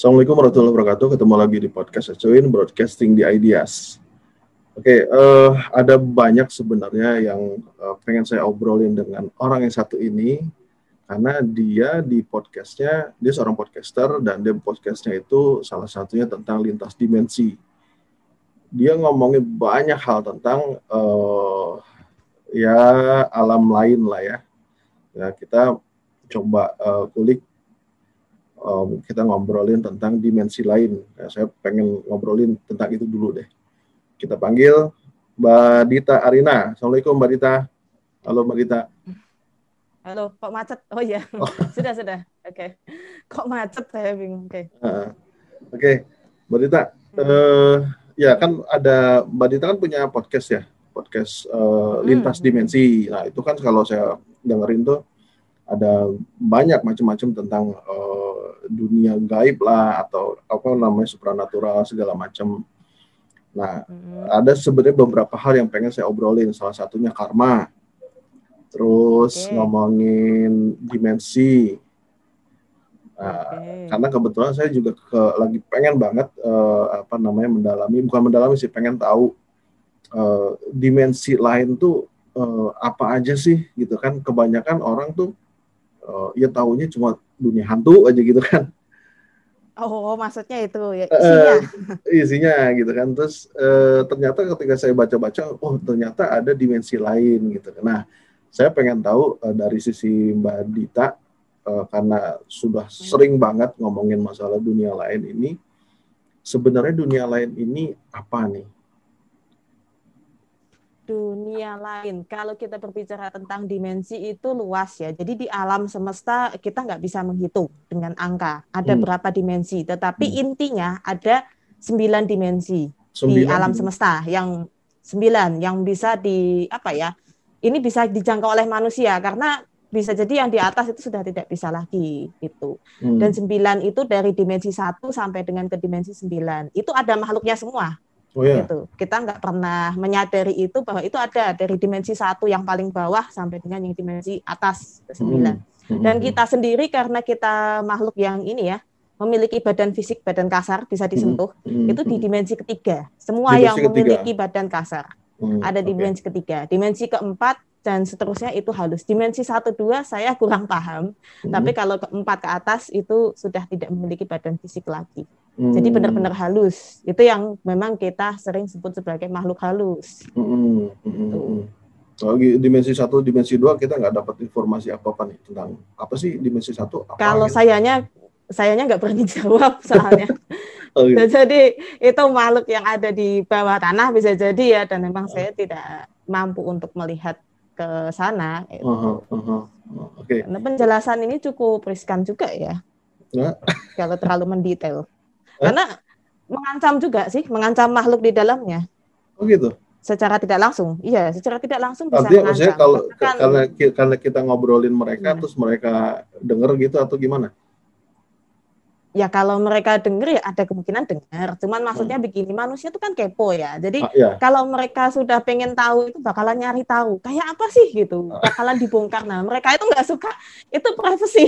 Assalamualaikum warahmatullahi wabarakatuh. Ketemu lagi di podcast Acuin Broadcasting di Ideas. Oke, uh, ada banyak sebenarnya yang uh, pengen saya obrolin dengan orang yang satu ini karena dia di podcastnya dia seorang podcaster dan dia podcastnya itu salah satunya tentang lintas dimensi. Dia ngomongin banyak hal tentang uh, ya alam lain lah ya. Ya kita coba uh, kulik um, kita ngobrolin tentang dimensi lain. Ya, saya pengen ngobrolin tentang itu dulu deh. Kita panggil Mbak Dita Arina. Assalamualaikum Mbak Dita. Halo Mbak Dita. Halo, kok macet? Oh iya, oh. sudah sudah. Oke, okay. kok macet saya bingung. Oke. Okay. Uh, Oke, okay. Mbak Dita. Uh, ya kan ada Mbak Dita kan punya podcast ya, podcast uh, lintas hmm. dimensi. Nah itu kan kalau saya dengerin tuh ada banyak macam-macam tentang uh, dunia gaib lah atau apa namanya supranatural segala macam. Nah, hmm. ada sebenarnya beberapa hal yang pengen saya obrolin. Salah satunya karma. Terus okay. ngomongin dimensi. Nah, okay. karena kebetulan saya juga ke, lagi pengen banget uh, apa namanya mendalami, bukan mendalami sih, pengen tahu uh, dimensi lain tuh uh, apa aja sih gitu kan. Kebanyakan orang tuh uh, ya tahunya cuma dunia hantu aja gitu kan. Oh, maksudnya itu ya isinya. Uh, isinya gitu kan. Terus uh, ternyata ketika saya baca-baca, oh ternyata ada dimensi lain gitu. Nah, saya pengen tahu uh, dari sisi Mbak Dita uh, karena sudah hmm. sering banget ngomongin masalah dunia lain ini. Sebenarnya dunia lain ini apa nih? Dunia lain. Kalau kita berbicara tentang dimensi itu luas ya. Jadi di alam semesta kita nggak bisa menghitung dengan angka. Ada hmm. berapa dimensi. Tetapi hmm. intinya ada sembilan dimensi sembilan. di alam semesta yang sembilan yang bisa di apa ya? Ini bisa dijangkau oleh manusia karena bisa jadi yang di atas itu sudah tidak bisa lagi itu. Hmm. Dan sembilan itu dari dimensi satu sampai dengan ke dimensi sembilan. Itu ada makhluknya semua Oh, iya. gitu. Kita nggak pernah menyadari itu bahwa itu ada dari dimensi satu yang paling bawah sampai dengan yang dimensi atas sembilan. Hmm. Dan kita sendiri karena kita makhluk yang ini ya memiliki badan fisik badan kasar bisa disentuh hmm. itu di dimensi ketiga. Semua dimensi yang ketiga. memiliki badan kasar hmm. ada di okay. dimensi ketiga. Dimensi keempat dan seterusnya itu halus. Dimensi satu dua saya kurang paham. Hmm. Tapi kalau keempat ke atas itu sudah tidak memiliki badan fisik lagi. Hmm. Jadi benar-benar halus. Itu yang memang kita sering sebut sebagai makhluk halus. Hmm. Hmm. Oh, dimensi satu, dimensi dua kita nggak dapat informasi apa apa nih tentang apa sih dimensi satu? Apa Kalau gitu? sayanya, sayanya nggak berani jawab soalnya. oh, gitu. Jadi itu makhluk yang ada di bawah tanah bisa jadi ya, dan memang saya tidak mampu untuk melihat ke sana. Gitu. Uh -huh, uh -huh. Oke. Okay. Karena penjelasan ini cukup riskan juga ya. Nah. Kalau terlalu mendetail. Karena mengancam juga sih, mengancam makhluk di dalamnya. Oh gitu. Secara tidak langsung, iya, secara tidak langsung bisa Artinya, mengancam. kalau kan, karena karena kita ngobrolin mereka, hmm. terus mereka dengar gitu atau gimana? Ya kalau mereka dengar ya ada kemungkinan dengar. Cuman maksudnya hmm. begini, manusia itu kan kepo ya. Jadi ah, ya. kalau mereka sudah pengen tahu itu bakalan nyari tahu. Kayak apa sih gitu? Ah. Bakalan dibongkar. Nah, mereka itu nggak suka itu privacy.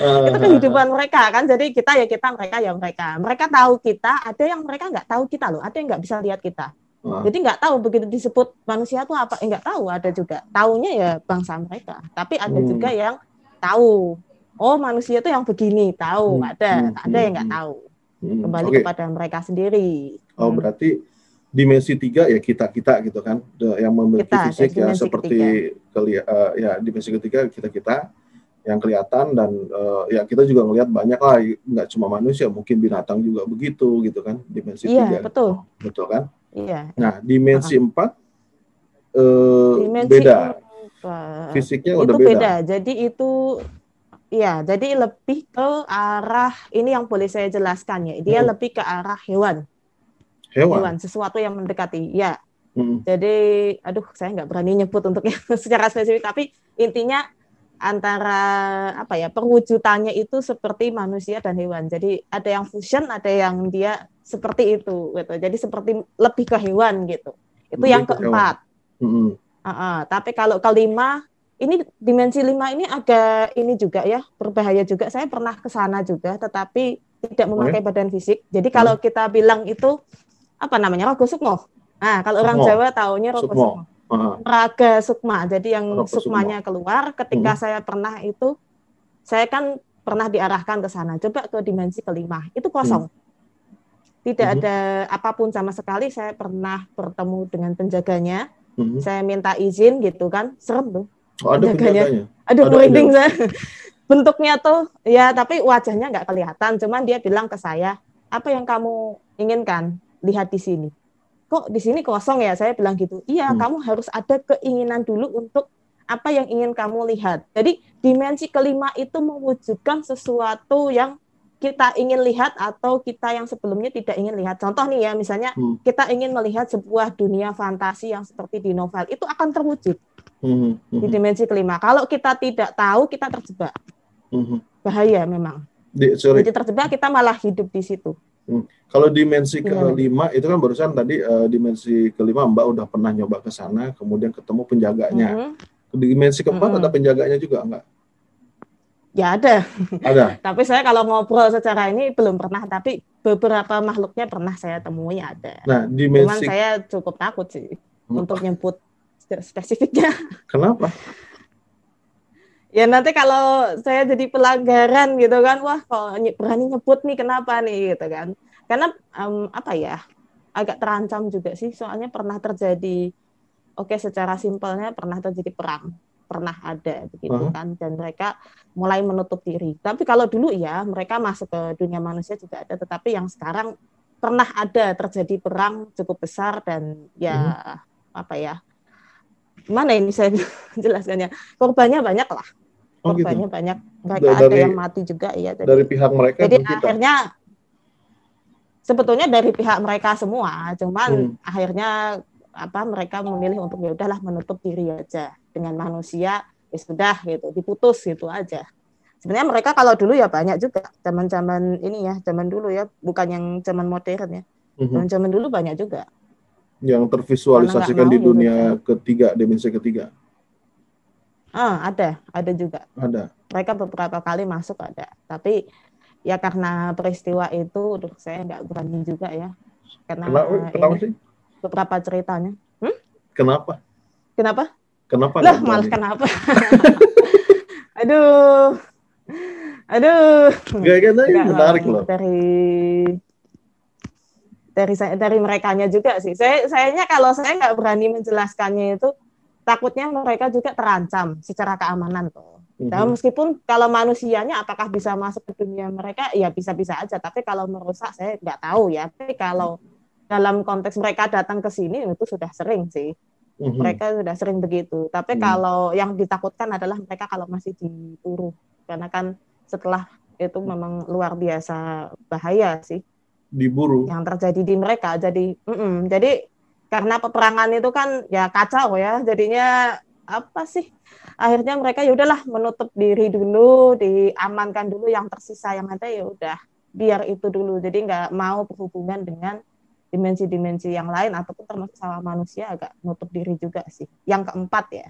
Uh, itu kehidupan mereka kan. Jadi kita ya kita, mereka ya mereka. Mereka tahu kita, ada yang mereka nggak tahu kita loh. Ada yang nggak bisa lihat kita. Uh. Jadi nggak tahu begitu disebut manusia itu apa? Eh, nggak tahu ada juga. Taunya ya bangsa mereka. Tapi ada hmm. juga yang tahu oh manusia itu yang begini tahu hmm. ada hmm. ada yang nggak hmm. tahu hmm. kembali okay. kepada mereka sendiri oh hmm. berarti dimensi tiga ya kita kita gitu kan yang memiliki kita, fisik ya seperti keli uh, ya dimensi ketiga kita kita yang kelihatan dan uh, ya kita juga ngelihat banyak lah nggak cuma manusia mungkin binatang juga begitu gitu kan dimensi iya, tiga betul betul kan iya nah dimensi empat uh, dimensi beda fisiknya itu udah beda. beda jadi itu Iya, jadi lebih ke arah ini yang boleh saya jelaskan ya. Dia hmm. lebih ke arah hewan. Hewan. Hewan, sesuatu yang mendekati. Ya. Hmm. Jadi, aduh, saya nggak berani nyebut untuk yang secara spesifik, tapi intinya antara apa ya perwujudannya itu seperti manusia dan hewan. Jadi ada yang fusion, ada yang dia seperti itu, gitu. Jadi seperti lebih ke hewan gitu. Itu lebih yang keempat. Hmm. Uh -uh. Tapi kalau kelima ini dimensi lima ini agak ini juga ya berbahaya juga. Saya pernah ke sana juga, tetapi tidak memakai okay. badan fisik. Jadi kalau hmm. kita bilang itu apa namanya rogo sukmo. Nah, kalau orang Jawa taunya rogo sukmo. sukmo. Uh. Raga sukma. Jadi yang rogo sukmanya sukmo. keluar ketika hmm. saya pernah itu saya kan pernah diarahkan ke sana. Coba ke dimensi kelima. Itu kosong. Hmm. Tidak hmm. ada apa pun sama sekali. Saya pernah bertemu dengan penjaganya. Hmm. Saya minta izin gitu kan. Serem tuh. Oh, ada penjaganya. penjaganya. Aduh, merinding saya bentuknya tuh ya tapi wajahnya nggak kelihatan. Cuman dia bilang ke saya apa yang kamu inginkan? Lihat di sini. Kok di sini kosong ya? Saya bilang gitu. Iya hmm. kamu harus ada keinginan dulu untuk apa yang ingin kamu lihat. Jadi dimensi kelima itu mewujudkan sesuatu yang kita ingin lihat atau kita yang sebelumnya tidak ingin lihat. Contoh nih ya misalnya hmm. kita ingin melihat sebuah dunia fantasi yang seperti di novel itu akan terwujud hmm. Hmm. di dimensi kelima kalau kita tidak tahu kita terjebak hmm Bahaya memang. Di, sorry. Jadi terjebak kita malah hidup di situ. Hmm. Kalau dimensi Gimana? kelima itu kan barusan tadi uh, dimensi kelima Mbak udah pernah nyoba ke sana, kemudian ketemu penjaganya. Mm-hmm. Dimensi keempat mm-hmm. ada penjaganya juga enggak? Ya ada. Ada. tapi saya kalau ngobrol secara ini belum pernah, tapi beberapa makhluknya pernah saya temui ada. Nah, dimensi. Cuman saya cukup takut sih hmm. untuk nyebut spesifiknya. Kenapa? ya nanti kalau saya jadi pelanggaran gitu kan wah kalau berani nyebut nih kenapa nih gitu kan karena um, apa ya agak terancam juga sih soalnya pernah terjadi oke okay, secara simpelnya pernah terjadi perang pernah ada begitu uh -huh. kan dan mereka mulai menutup diri tapi kalau dulu ya mereka masuk ke dunia manusia juga ada tetapi yang sekarang pernah ada terjadi perang cukup besar dan ya uh -huh. apa ya mana ini saya jelaskannya korbannya banyak lah oh, gitu. korbannya gitu. banyak mereka dari, ada yang mati juga ya jadi, dari pihak mereka jadi akhirnya sebetulnya dari pihak mereka semua cuman hmm. akhirnya apa mereka memilih untuk ya udahlah menutup diri aja dengan manusia ya sudah gitu diputus gitu aja sebenarnya mereka kalau dulu ya banyak juga zaman-zaman ini ya zaman dulu ya bukan yang zaman modern ya hmm. zaman zaman dulu banyak juga yang tervisualisasikan di dunia gitu. ketiga dimensi ketiga Ah, ada, ada juga. Ada. Mereka beberapa kali masuk ada, tapi ya karena peristiwa itu, duh, saya nggak berani juga ya, karena kenapa, kenapa sih? beberapa ceritanya. Hmm? Kenapa? Kenapa? Kenapa? Lah, malah kenapa? aduh, aduh. Gak kan menarik loh. Dari dari saya dari mereka juga sih. Saya sayanya kalau saya nggak berani menjelaskannya itu takutnya mereka juga terancam secara keamanan tuh. Mm-hmm. Nah, meskipun kalau manusianya apakah bisa masuk ke dunia mereka, ya bisa-bisa aja. Tapi kalau merusak saya nggak tahu ya. Tapi kalau dalam konteks mereka datang ke sini itu sudah sering sih. Mm-hmm. Mereka sudah sering begitu. Tapi mm-hmm. kalau yang ditakutkan adalah mereka kalau masih diburu, karena kan setelah itu memang luar biasa bahaya sih. Diburu. Yang terjadi di mereka. Jadi, mm-mm. jadi karena peperangan itu kan ya kacau ya jadinya apa sih akhirnya mereka ya udahlah menutup diri dulu diamankan dulu yang tersisa yang ada ya udah biar itu dulu jadi nggak mau berhubungan dengan dimensi-dimensi yang lain ataupun termasuk sama manusia agak nutup diri juga sih yang keempat ya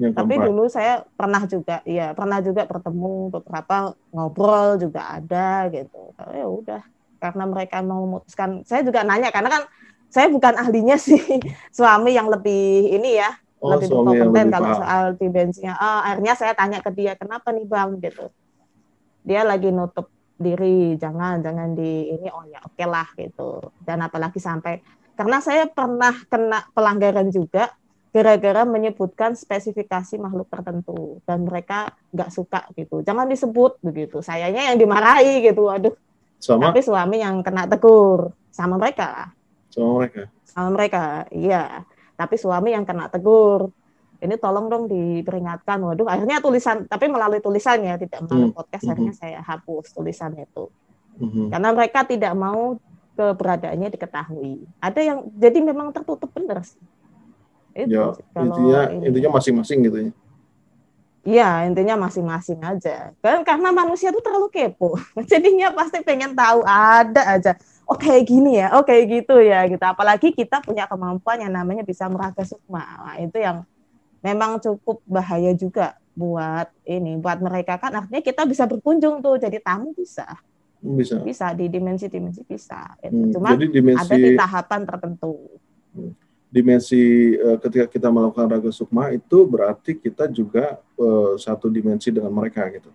yang tapi dulu saya pernah juga ya pernah juga bertemu beberapa ngobrol juga ada gitu ya udah karena mereka mau memutuskan. Saya juga nanya karena kan saya bukan ahlinya sih suami yang lebih ini ya oh, lebih kompeten kalau soal dimensinya. Oh, akhirnya saya tanya ke dia kenapa nih bang? Gitu. Dia lagi nutup diri jangan jangan di ini. Oh ya oke okay lah gitu. Dan apalagi sampai karena saya pernah kena pelanggaran juga gara-gara menyebutkan spesifikasi makhluk tertentu dan mereka nggak suka gitu. Jangan disebut begitu. Sayanya yang dimarahi gitu aduh sama? tapi suami yang kena tegur sama mereka sama mereka sama mereka iya tapi suami yang kena tegur ini tolong dong diperingatkan waduh akhirnya tulisan tapi melalui tulisannya tidak melalui hmm. podcast hmm. akhirnya saya hapus tulisan itu hmm. karena mereka tidak mau keberadaannya diketahui ada yang jadi memang tertutup benar sih itu ya, intinya ini. intinya masing-masing gitu ya Iya, intinya masing-masing aja. Kan karena manusia tuh terlalu kepo. Jadinya pasti pengen tahu ada aja oh kayak gini ya, oh kayak gitu ya gitu. Apalagi kita punya kemampuan yang namanya bisa meraga sukma. Nah, itu yang memang cukup bahaya juga buat ini, buat mereka kan artinya kita bisa berkunjung tuh jadi tamu bisa. Bisa. Bisa di dimensi-dimensi bisa. Gitu. Hmm, Jadi dimensi ada di tahapan tertentu. Dimensi eh, ketika kita melakukan raga sukma itu berarti kita juga eh, satu dimensi dengan mereka gitu.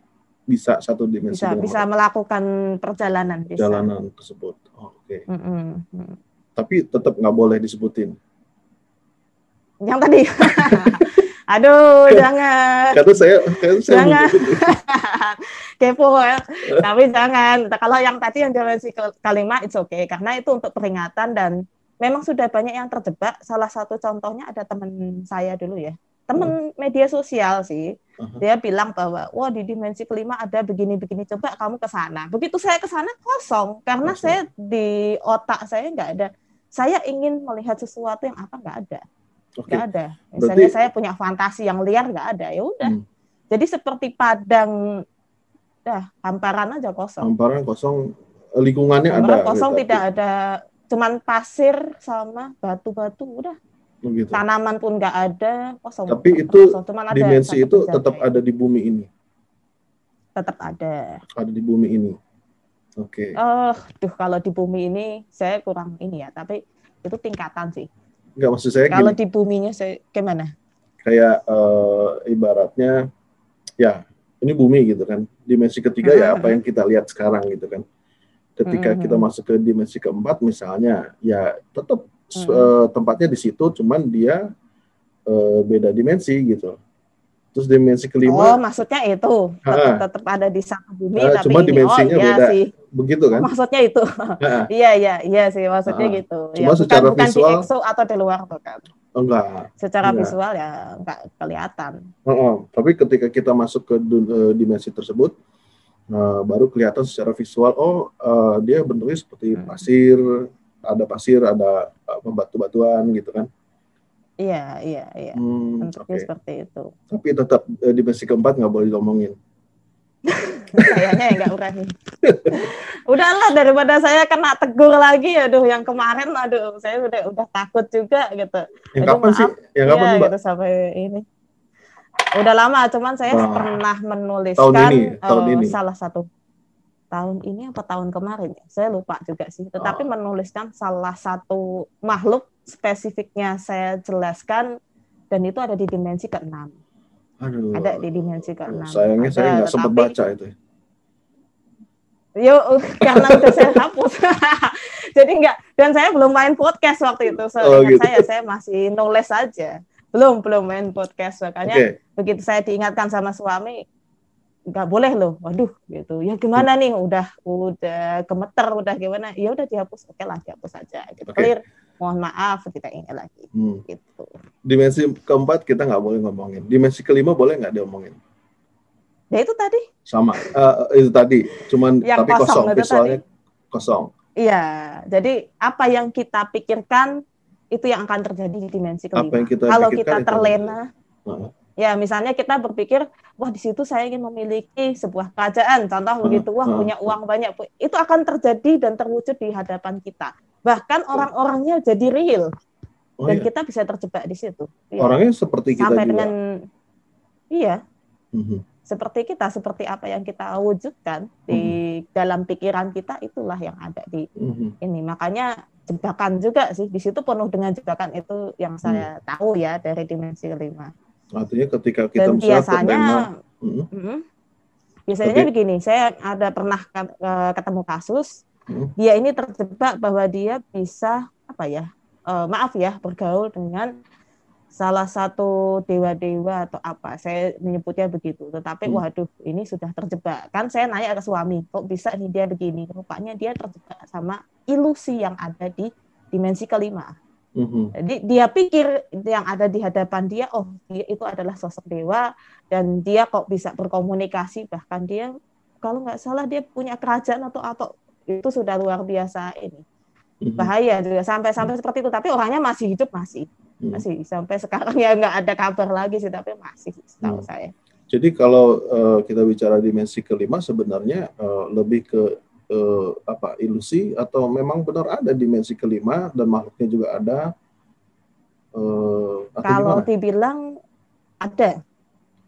Bisa satu dimensi Bisa dengan bisa melakukan perjalanan bisa. perjalanan tersebut. Oh, Oke. Mm-mm. Mm. Tapi tetap nggak boleh disebutin. Yang tadi. Aduh, jangan. Karena saya, karena saya Jangan. kepo ya. Tapi jangan. Kalau yang tadi yang dimensi ke- kelima it's okay karena itu untuk peringatan dan memang sudah banyak yang terjebak. Salah satu contohnya ada teman saya dulu ya. Teman media sosial sih. Aha. Dia bilang bahwa wah di dimensi kelima ada begini-begini coba kamu ke sana. Begitu saya ke sana kosong karena Kosong. saya di otak saya nggak ada. Saya ingin melihat sesuatu yang apa nggak ada. Nggak ada. Misalnya Berarti- saya punya fantasi yang liar nggak ada. Ya udah. Hmm. Jadi seperti padang, dah hamparan aja kosong. Hamparan kosong lingkungannya Hamparan ada. kosong gitu. tidak ada, cuman pasir sama batu-batu, udah. Begitu. Tanaman pun nggak ada, kosong. Tapi itu kosong. Cuman ada Dimensi itu tetap ada di bumi ini. Tetap ada. Ada di bumi ini. Oke. Oh, duh kalau di bumi ini saya kurang ini ya, tapi itu tingkatan sih. Enggak maksud saya Kalau gini, di buminya saya gimana? kayak eh, ibaratnya ya ini bumi gitu kan. Dimensi ketiga ya apa yang kita lihat sekarang gitu kan. Ketika Mhm. kita masuk ke dimensi keempat misalnya ya tetap s- Mhm. eh, tempatnya di situ cuman dia eh, beda dimensi gitu. Terus dimensi Oh, kelima maksudnya itu tetap, tetap ada di satu bumi, Ah, tapi cuma ini dimensinya oh iya beda. sih. begitu kan? Maksudnya itu. Iya iya iya sih maksudnya Ah. gitu. Cuma ya, secara bukan, bukan visual- di EXO atau di luar tuh kan. enggak. Secara Iya. visual ya nggak kelihatan. Heeh, tapi ketika kita masuk ke dimensi tersebut, eh, baru kelihatan secara visual, oh eh, dia bentuknya seperti Hmm. pasir, ada pasir, ada apa, batu-batuan gitu kan. Iya iya iya. Hmm, Bentuknya oke. seperti itu. Tapi tetap eh, dimensi keempat nggak boleh diomongin. Kayaknya ya nggak berani. Udahlah daripada saya kena tegur lagi, aduh yang kemarin, aduh saya udah udah takut juga gitu. Yang Aduh, kapan sih? maaf. Yang kapan Iya, mbak? gitu sampai ini. Udah lama, cuman saya Wah. pernah menuliskan Tahun ini, tahun eh, ini. salah satu tahun ini apa tahun kemarin ya? Saya lupa juga sih. Tetapi Oh. menuliskan salah satu makhluk spesifiknya saya jelaskan dan itu ada di dimensi keenam. Aduh, Ada di dimensi keenam. sayangnya Ada, saya nggak sempat tetapi- baca itu. Yuk, karena udah saya hapus. Jadi enggak, dan saya belum main podcast waktu itu. So, Oh, gitu. saya, saya masih nulis saja. Belum, belum main podcast. Makanya Oke, begitu saya diingatkan sama suami, nggak boleh loh. Waduh, gitu. Ya gimana nih? Udah, udah gemeter, udah gimana? Ya udah dihapus. Oke lah, dihapus aja. Gitu. Oke. Clear. Mohon maaf, tidak ingat lagi. hmm. Gitu. dimensi keempat kita nggak boleh ngomongin. Dimensi kelima boleh nggak diomongin? Ya itu tadi. Sama, Eh, itu tadi, cuman Yang tapi kosong kosong, visualnya kosong. Iya. Jadi apa yang kita pikirkan itu yang akan terjadi di dimensi kelima. Apa yang kita Kalau kita itu terlena, Heeh. Ya, misalnya kita berpikir, wah di situ saya ingin memiliki sebuah kerajaan, contoh begitu, wah ah. punya uang banyak, itu akan terjadi dan terwujud di hadapan kita. Bahkan orang-orangnya jadi real Oh, dan iya. kita bisa terjebak di situ. Iya. Orangnya seperti kita Sampai juga. dengan, iya, Mhm. seperti kita, seperti apa yang kita wujudkan di dalam pikiran kita, itulah yang ada di Mhm. ini. Makanya jebakan juga sih, di situ penuh dengan jebakan itu yang saya Hmm. tahu ya dari dimensi kelima. Artinya ketika kita Dan biasanya mhm, Mm-mm. Biasanya Oke. begini, saya ada pernah ke- ketemu kasus, Mhm. dia ini terjebak bahwa dia bisa apa ya, eh, maaf ya, bergaul dengan salah satu dewa-dewa atau apa, saya menyebutnya begitu. Tetapi Hmm. waduh, ini sudah terjebak. Kan saya nanya ke suami, kok bisa nih dia begini? Rupanya dia terjebak sama ilusi yang ada di dimensi kelima. mhm. Jadi dia pikir yang ada di hadapan dia, oh dia itu adalah sosok dewa dan dia kok bisa berkomunikasi bahkan dia kalau nggak salah dia punya kerajaan atau atau itu sudah luar biasa ini Mhm. bahaya juga sampai sampai seperti itu tapi orangnya masih hidup masih. Masih sampai sekarang ya nggak ada kabar lagi sih tapi masih setahu Hmm. saya Jadi kalau eh, kita bicara dimensi kelima sebenarnya eh, lebih ke eh, apa ilusi atau memang benar ada dimensi kelima dan makhluknya juga ada atau kalau gimana? dibilang ada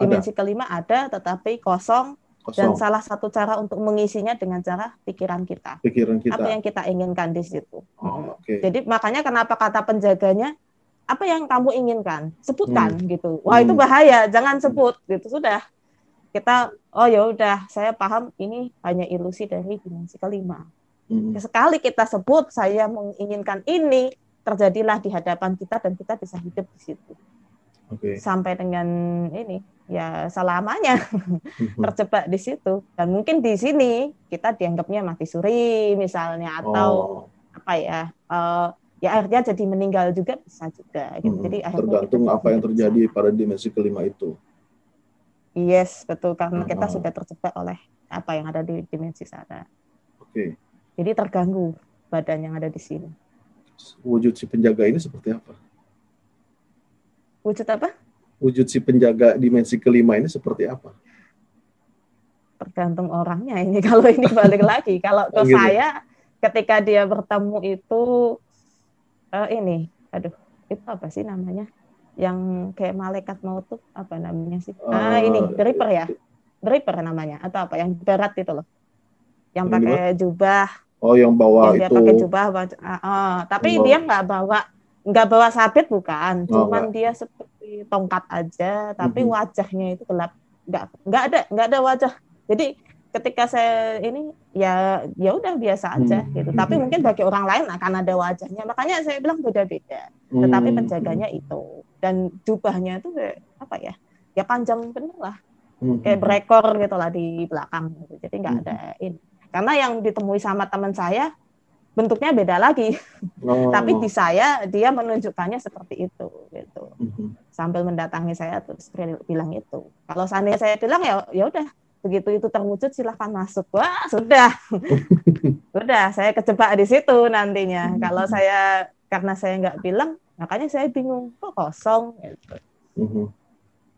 dimensi kelima ada tetapi kosong Kosong. Dan salah satu cara untuk mengisinya dengan cara pikiran kita. Pikiran kita. Apa yang kita inginkan di situ. Oh, okay. Jadi makanya kenapa kata penjaganya apa yang kamu inginkan sebutkan Hmm. gitu. Wah itu Hmm. bahaya, jangan sebut gitu sudah. Kita oh ya udah saya paham ini hanya ilusi dari dimensi kelima. Hmm. Sekali kita sebut saya menginginkan ini terjadilah di hadapan kita dan kita bisa hidup di situ Oke. sampai dengan ini ya selamanya Hmm. terjebak di situ dan mungkin di sini kita dianggapnya mati suri misalnya atau Oh, apa ya eh, ya akhirnya jadi meninggal juga bisa juga gitu. hmm. jadi akhirnya tergantung apa yang terjadi sama. pada dimensi kelima itu. yes betul karena kita Hmm. sudah terjebak oleh apa yang ada di dimensi sana Oke. jadi terganggu badan yang ada di sini Wujud si penjaga ini seperti apa? wujud apa Wujud si penjaga dimensi kelima ini seperti apa? tergantung orangnya ini kalau ini balik lagi kalau ke Oh, gitu. saya ketika dia bertemu itu eh, ini aduh itu apa sih namanya? Yang kayak malaikat maut tuh apa namanya sih? Ah Eh, ini Reaper ya? Reaper namanya atau apa? Yang berat itu loh. Yang pakai jubah. Oh, yang bawa yang dia itu. pakai jubah ah, ah. tapi dia nggak bawa nggak bawa sabit bukan. Oh, cuman dia seperti tongkat aja tapi Mhm. wajahnya itu gelap. Nggak nggak ada nggak ada wajah. Jadi ketika saya ini ya ya udah biasa aja Hmm. gitu tapi mungkin bagi orang lain akan ada wajahnya makanya saya bilang beda-beda tetapi Hmm. penjaganya itu dan jubahnya itu apa ya ya panjang bener lah Hmm. kayak berekor gitu lah di belakang gitu. jadi nggak Hmm. ada ini karena yang ditemui sama teman saya bentuknya beda lagi Oh. tapi di saya dia menunjukkannya seperti itu gitu Mhm. sambil mendatangi saya terus bil- bilang itu kalau seandainya saya bilang ya ya udah begitu itu terwujud silahkan masuk wah sudah sudah saya kejebak di situ nantinya Hmm. kalau saya karena saya nggak bilang makanya saya bingung kok kosong gitu. Mhm.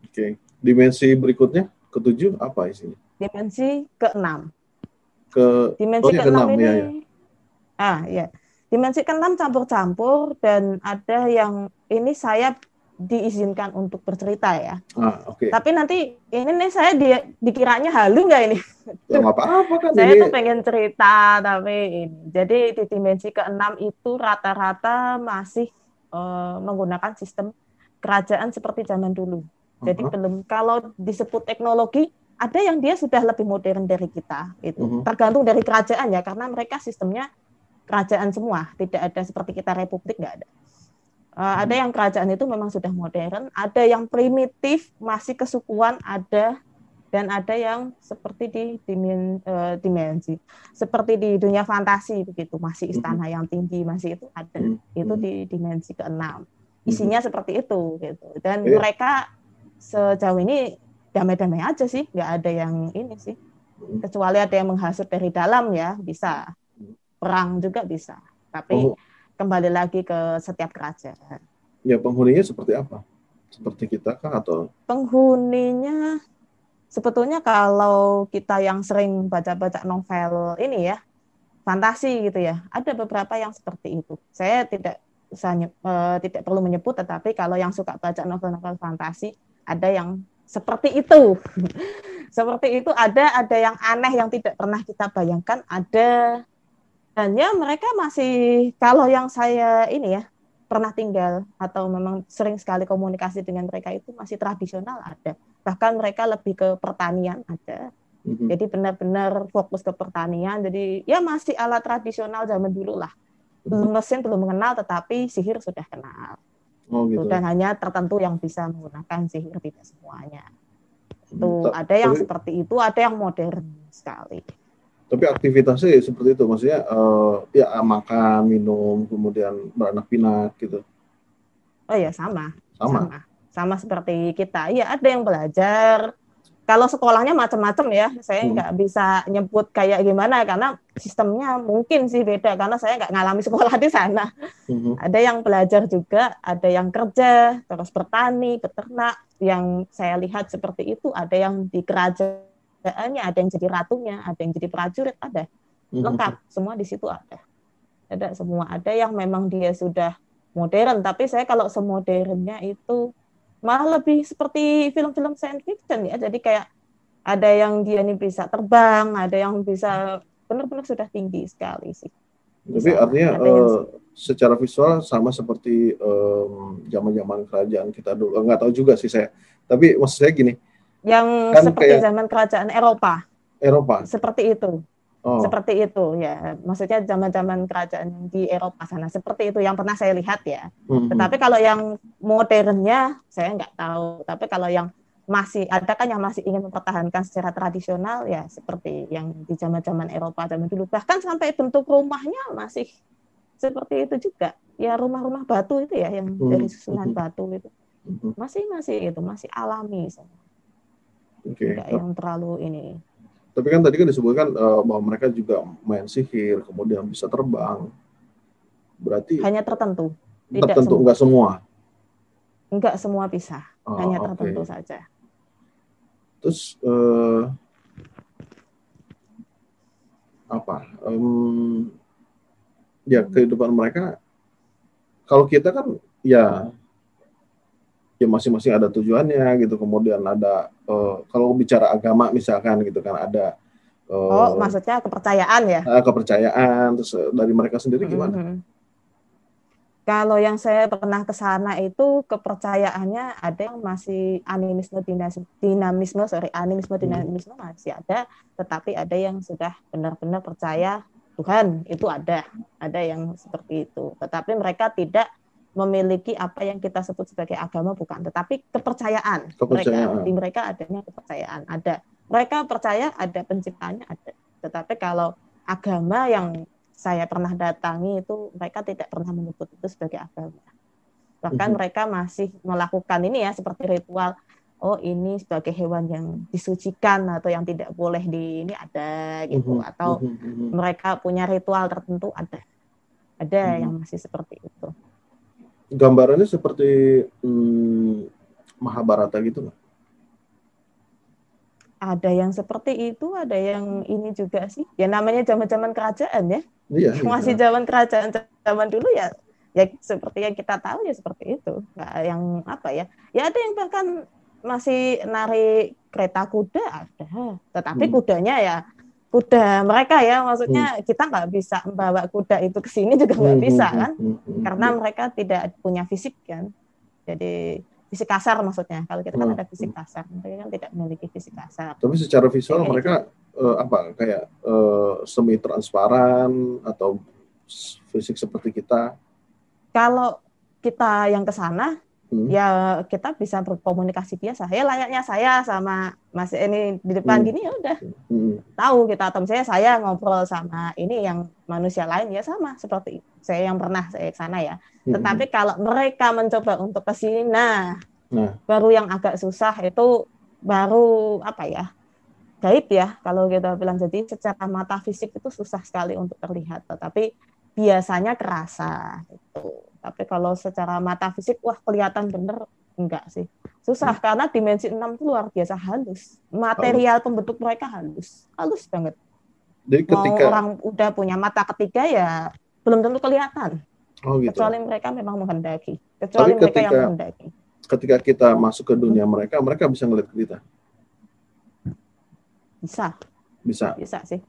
Oke. Dimensi berikutnya ketujuh apa isinya? dimensi keenam Ke dimensi Oh, iya, keenam keenam, ini iya, iya. ah ya dimensi keenam campur-campur dan ada yang ini saya diizinkan untuk bercerita ya ah oke. tapi nanti ini nih saya dia dikiranya halu nggak ini Ya apa-apa kan saya ini. tuh pengen cerita tapi ini jadi di dimensi keenam itu rata-rata masih eh, menggunakan sistem kerajaan seperti zaman dulu jadi Aha. belum kalau disebut teknologi ada yang dia sudah lebih modern dari kita itu Mhm. tergantung dari kerajaan ya karena mereka sistemnya kerajaan semua tidak ada seperti kita republik nggak ada Eh, ada yang kerajaan itu memang sudah modern ada yang primitif masih kesukuan ada dan ada yang seperti di dimen- eh, dimensi seperti di dunia fantasi begitu masih istana yang tinggi masih itu ada itu di dimensi keenam. Isinya seperti itu gitu. Dan Iya. mereka sejauh ini damai-damai aja sih nggak ada yang ini sih. Kecuali ada yang menghasut dari dalam ya bisa. Perang juga bisa tapi Oh, kembali lagi ke setiap kerajaan. Ya penghuninya seperti apa? Seperti kita kah atau? Penghuninya sebetulnya kalau kita yang sering baca-baca novel ini ya fantasi gitu ya ada beberapa yang seperti itu. Saya tidak usah nye- eh, tidak perlu menyebut tetapi kalau yang suka baca novel-novel fantasi ada yang seperti itu. Seperti itu ada ada yang aneh yang tidak pernah kita bayangkan ada dan ya mereka masih kalau yang saya ini ya pernah tinggal atau memang sering sekali komunikasi dengan mereka itu masih tradisional ada. Bahkan mereka lebih ke pertanian ada. Mhm. jadi benar-benar fokus ke pertanian. Jadi ya masih alat tradisional zaman dulu lah. Belum mesin belum mengenal tetapi sihir sudah kenal. Oh gitu. dan hanya tertentu yang bisa menggunakan sihir tidak semuanya. Tuh Ta- ada yang seperti itu ada yang modern sekali Tapi aktivitasnya ya seperti itu, maksudnya eh, ya makan, minum, kemudian beranak pinak gitu. oh ya sama Sama. sama sama seperti kita iya ada yang belajar kalau sekolahnya macam-macam ya saya Hmm. nggak bisa nyebut kayak gimana karena sistemnya mungkin sih beda karena saya nggak ngalami sekolah di sana Mhm. ada yang belajar juga ada yang kerja terus bertani beternak yang saya lihat seperti itu ada yang di kerajaannya ada yang jadi ratunya ada yang jadi prajurit ada Mhm. lengkap semua di situ ada ada semua ada yang memang dia sudah modern tapi saya kalau semodernnya itu malah lebih seperti film-film science fiction ya jadi kayak ada yang dia ini bisa terbang, ada yang bisa benar-benar sudah tinggi sekali sih. Tapi artinya uh, secara visual sama seperti zaman-zaman um, kerajaan kita dulu. Enggak tahu juga sih saya. Tapi maksud saya gini. Yang kan seperti kayak, zaman kerajaan Eropa. Eropa. Seperti itu. Oh. Seperti itu ya. Maksudnya zaman-zaman kerajaan di Eropa sana seperti itu yang pernah saya lihat ya. Mm-hmm. Tetapi kalau yang modernnya saya nggak tahu. Tapi kalau yang masih ada kan yang masih ingin mempertahankan secara tradisional ya seperti yang di zaman-zaman Eropa zaman dulu bahkan sampai bentuk rumahnya masih seperti itu juga ya rumah-rumah batu itu ya yang hmm. dari susunan hmm. batu itu masih masih itu masih alami okay. Enggak yang terlalu ini tapi kan tadi kan disebutkan uh, bahwa mereka juga main sihir kemudian bisa terbang berarti hanya tertentu tidak tertentu semua. enggak semua enggak semua bisa oh, hanya tertentu okay. saja terus uh, apa um, ya kehidupan mereka kalau kita kan ya ya masing-masing ada tujuannya gitu kemudian ada uh, kalau bicara agama misalkan gitu kan ada uh, oh maksudnya kepercayaan ya kepercayaan terus dari mereka sendiri gimana mm -hmm. Kalau yang saya pernah ke sana itu kepercayaannya ada yang masih animisme dinamisme, sorry animisme hmm. dinamisme masih ada, tetapi ada yang sudah benar-benar percaya Tuhan itu ada, ada yang seperti itu. Tetapi mereka tidak memiliki apa yang kita sebut sebagai agama bukan, tetapi kepercayaan. kepercayaan. Mereka di mereka adanya kepercayaan, ada. Mereka percaya ada penciptanya ada. Tetapi kalau agama yang saya pernah datangi itu mereka tidak pernah menyebut itu sebagai agama. Bahkan -hmm. mereka masih melakukan ini ya seperti ritual oh ini sebagai hewan yang disucikan atau yang tidak boleh di ini ada gitu -hmm. atau mm -hmm. mereka punya ritual tertentu ada. Ada yang masih seperti itu. Gambarannya seperti hmm, Mahabharata gitu nggak? ada yang seperti itu, ada yang ini juga sih. Ya namanya zaman-zaman kerajaan ya. Iya, iya. Masih zaman kerajaan zaman dulu ya ya seperti yang kita tahu ya seperti itu. Nggak yang apa ya? Ya ada yang bahkan masih narik kereta kuda ada, tetapi hmm. kudanya ya kuda mereka ya maksudnya hmm. kita nggak bisa membawa kuda itu ke sini juga nggak hmm. bisa hmm, kan hmm. Hmm. karena mereka tidak punya fisik kan jadi fisik kasar maksudnya. Kalau kita kan hmm. ada fisik kasar, mereka kan tidak memiliki fisik kasar. Tapi secara visual Jadi, mereka uh, apa kayak uh, semi transparan atau fisik seperti kita? Kalau kita yang ke sana hmm. ya kita bisa berkomunikasi biasa. Ya layaknya saya sama Mas ini di depan hmm. gini ya udah hmm. tahu kita atau saya saya ngobrol sama ini yang manusia lain ya sama seperti saya yang pernah saya ke sana ya. Tetapi kalau mereka mencoba untuk ke sini, nah, nah, baru yang agak susah itu baru apa ya? gaib ya kalau kita bilang jadi secara mata fisik itu susah sekali untuk terlihat tetapi biasanya kerasa itu tapi kalau secara mata fisik wah kelihatan bener enggak sih susah hmm. karena dimensi 6 itu luar biasa halus material pembentuk mereka halus halus banget jadi ketika Mau orang udah punya mata ketiga ya belum tentu kelihatan Oh, gitu. Kecuali mereka memang menghendaki. Kecuali Tapi mereka yang menghendaki. Ketika kita masuk ke dunia hmm. mereka, mereka bisa ngeliat kita. Bisa. Bisa. Bisa sih.